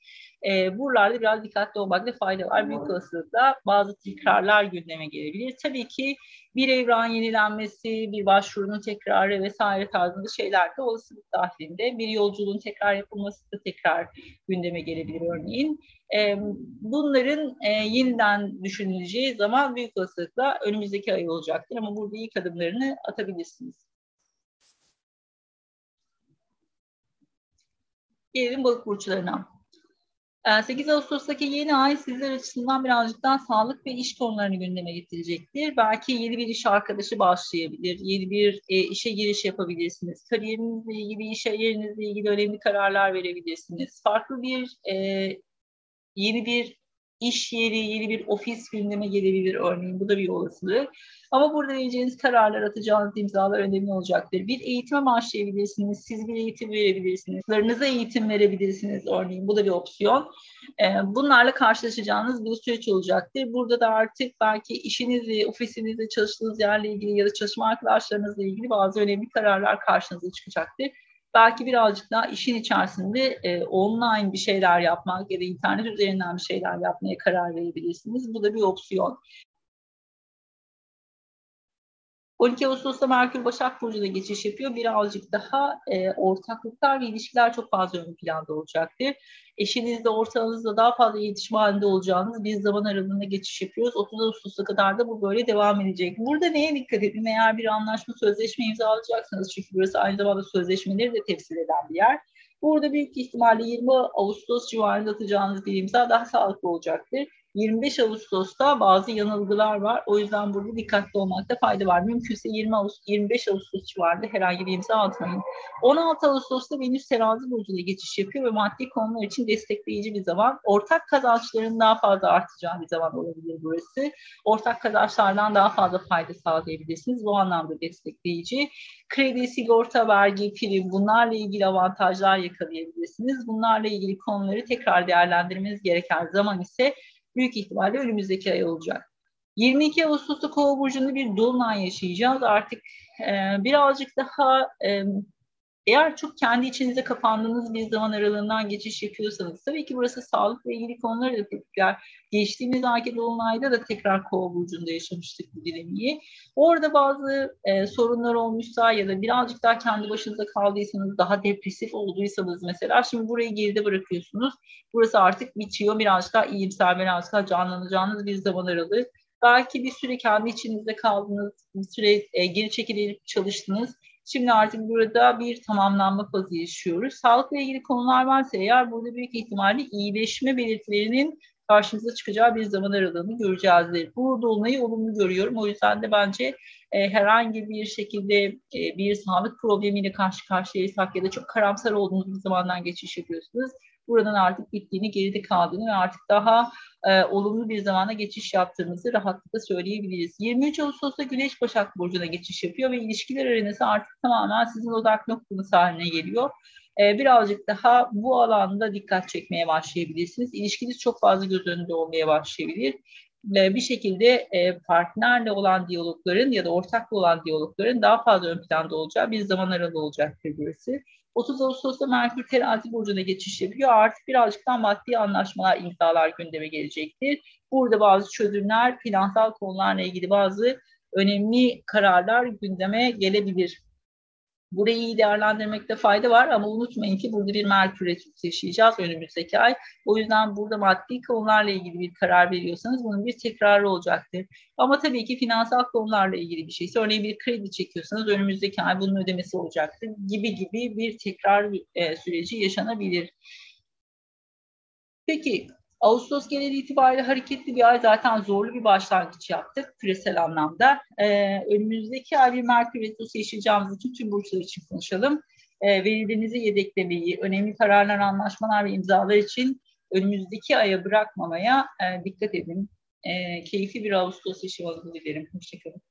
E, buralarda biraz dikkatli olmakta fayda var. Büyük olasılıkla bazı tekrarlar gündeme gelebilir. Tabii ki bir evran yenilenmesi, bir başvurunun tekrarı vesaire tarzında şeyler de olasılık dahilinde. Bir yolculuğun tekrar yapılması da tekrar gündeme gelebilir örneğin. E, bunların e, yeniden düşünüleceği zaman büyük olasılıkla önümüzdeki ay olacaktır ama burada ilk adımlarını atabilirsiniz. Gelelim balık burçlarına. 8 ee, Ağustos'taki yeni ay sizler açısından birazcık daha sağlık ve iş konularını gündeme getirecektir. Belki yeni bir iş arkadaşı başlayabilir, yeni bir e, işe giriş yapabilirsiniz. Kariyerinizle ilgili, iş yerinizle ilgili önemli kararlar verebilirsiniz. Farklı bir, e, yeni bir iş yeri, yeni bir ofis gündeme gelebilir örneğin. Bu da bir olasılık. Ama burada vereceğiniz kararlar, atacağınız imzalar önemli olacaktır. Bir eğitime başlayabilirsiniz, siz bir eğitim verebilirsiniz, çocuklarınıza eğitim verebilirsiniz örneğin. Bu da bir opsiyon. Ee, bunlarla karşılaşacağınız bir süreç olacaktır. Burada da artık belki işinizle, ofisinizle, çalıştığınız yerle ilgili ya da çalışma arkadaşlarınızla ilgili bazı önemli kararlar karşınıza çıkacaktır belki birazcık daha işin içerisinde e, online bir şeyler yapmak ya da internet üzerinden bir şeyler yapmaya karar verebilirsiniz. Bu da bir opsiyon. 12 Ağustos'ta Merkür Başak Burcu'na geçiş yapıyor. Birazcık daha e, ortaklıklar ve ilişkiler çok fazla ön planda olacaktır. Eşinizle, ortağınızla daha fazla iletişim halinde olacağınız bir zaman aralığında geçiş yapıyoruz. 30 Ağustos'a kadar da bu böyle devam edecek. Burada neye dikkat edin? Eğer bir anlaşma, sözleşme imzalayacaksanız çünkü burası aynı zamanda sözleşmeleri de temsil eden bir yer. Burada büyük ihtimalle 20 Ağustos civarında atacağınız bir imza daha sağlıklı olacaktır. 25 Ağustos'ta bazı yanılgılar var. O yüzden burada dikkatli olmakta fayda var. Mümkünse 20 Ağustos, 25 Ağustos civarında herhangi bir imza atmayın. 16 Ağustos'ta Venüs terazi burcuyla geçiş yapıyor ve maddi konular için destekleyici bir zaman. Ortak kazançların daha fazla artacağı bir zaman olabilir burası. Ortak kazançlardan daha fazla fayda sağlayabilirsiniz. Bu anlamda destekleyici. Kredi, sigorta, vergi, prim bunlarla ilgili avantajlar yakalayabilirsiniz. Bunlarla ilgili konuları tekrar değerlendirmeniz gereken zaman ise büyük ihtimalle önümüzdeki ay olacak. 22 Ağustos'ta Kova burcunda bir dolunay yaşayacağız. Artık e, birazcık daha e, eğer çok kendi içinize kapandığınız bir zaman aralığından geçiş yapıyorsanız tabii ki burası sağlıkla ilgili konuları da tetikler. Geçtiğimiz ayki dolunayda da tekrar kova burcunda yaşamıştık bu dinamiği. Orada bazı e, sorunlar olmuşsa ya da birazcık daha kendi başınıza kaldıysanız, daha depresif olduysanız mesela şimdi burayı geride bırakıyorsunuz. Burası artık bitiyor. Birazcık daha iyimser, birazcık daha canlanacağınız bir zaman aralığı. Belki bir süre kendi içinizde kaldınız, bir süre e, geri çekilip çalıştınız Şimdi artık burada bir tamamlanma fazı yaşıyoruz. Sağlıkla ilgili konular varsa eğer burada büyük ihtimalle iyileşme belirtilerinin karşımıza çıkacağı bir zaman aralığını göreceğizdir. Bu dolunayı olumlu görüyorum. O yüzden de bence e, herhangi bir şekilde e, bir sağlık problemiyle karşı karşıyaysak ya da çok karamsar olduğunuz bir zamandan geçiş yapıyorsunuz buradan artık bittiğini, geride kaldığını ve artık daha e, olumlu bir zamana geçiş yaptığımızı rahatlıkla söyleyebiliriz. 23 Ağustos'ta Güneş Başak Burcu'na geçiş yapıyor ve ilişkiler arenası artık tamamen sizin odak noktanız haline geliyor. E, birazcık daha bu alanda dikkat çekmeye başlayabilirsiniz. İlişkiniz çok fazla göz önünde olmaya başlayabilir bir şekilde e, partnerle olan diyalogların ya da ortakla olan diyalogların daha fazla ön planda olacağı bir zaman aralığı olacaktır burası. 30 Ağustos'ta Merkür terazi burcuna geçiş yapıyor. Artık birazcık daha maddi anlaşmalar, imzalar gündeme gelecektir. Burada bazı çözümler, finansal konularla ilgili bazı önemli kararlar gündeme gelebilir. Burayı iyi değerlendirmekte fayda var ama unutmayın ki burada bir Merkür Retrosu yaşayacağız önümüzdeki ay. O yüzden burada maddi konularla ilgili bir karar veriyorsanız bunun bir tekrarı olacaktır. Ama tabii ki finansal konularla ilgili bir şeyse örneğin bir kredi çekiyorsanız önümüzdeki ay bunun ödemesi olacaktır gibi gibi bir tekrar e, süreci yaşanabilir. Peki Ağustos genel itibariyle hareketli bir ay zaten zorlu bir başlangıç yaptık küresel anlamda. Ee, önümüzdeki ay bir Merkür Retrosu yaşayacağımız için tüm burçlar için konuşalım. Ee, verilerinizi yedeklemeyi, önemli kararlar, anlaşmalar ve imzalar için önümüzdeki aya bırakmamaya e, dikkat edin. E, keyifli bir Ağustos yaşamanızı dilerim. Hoşçakalın.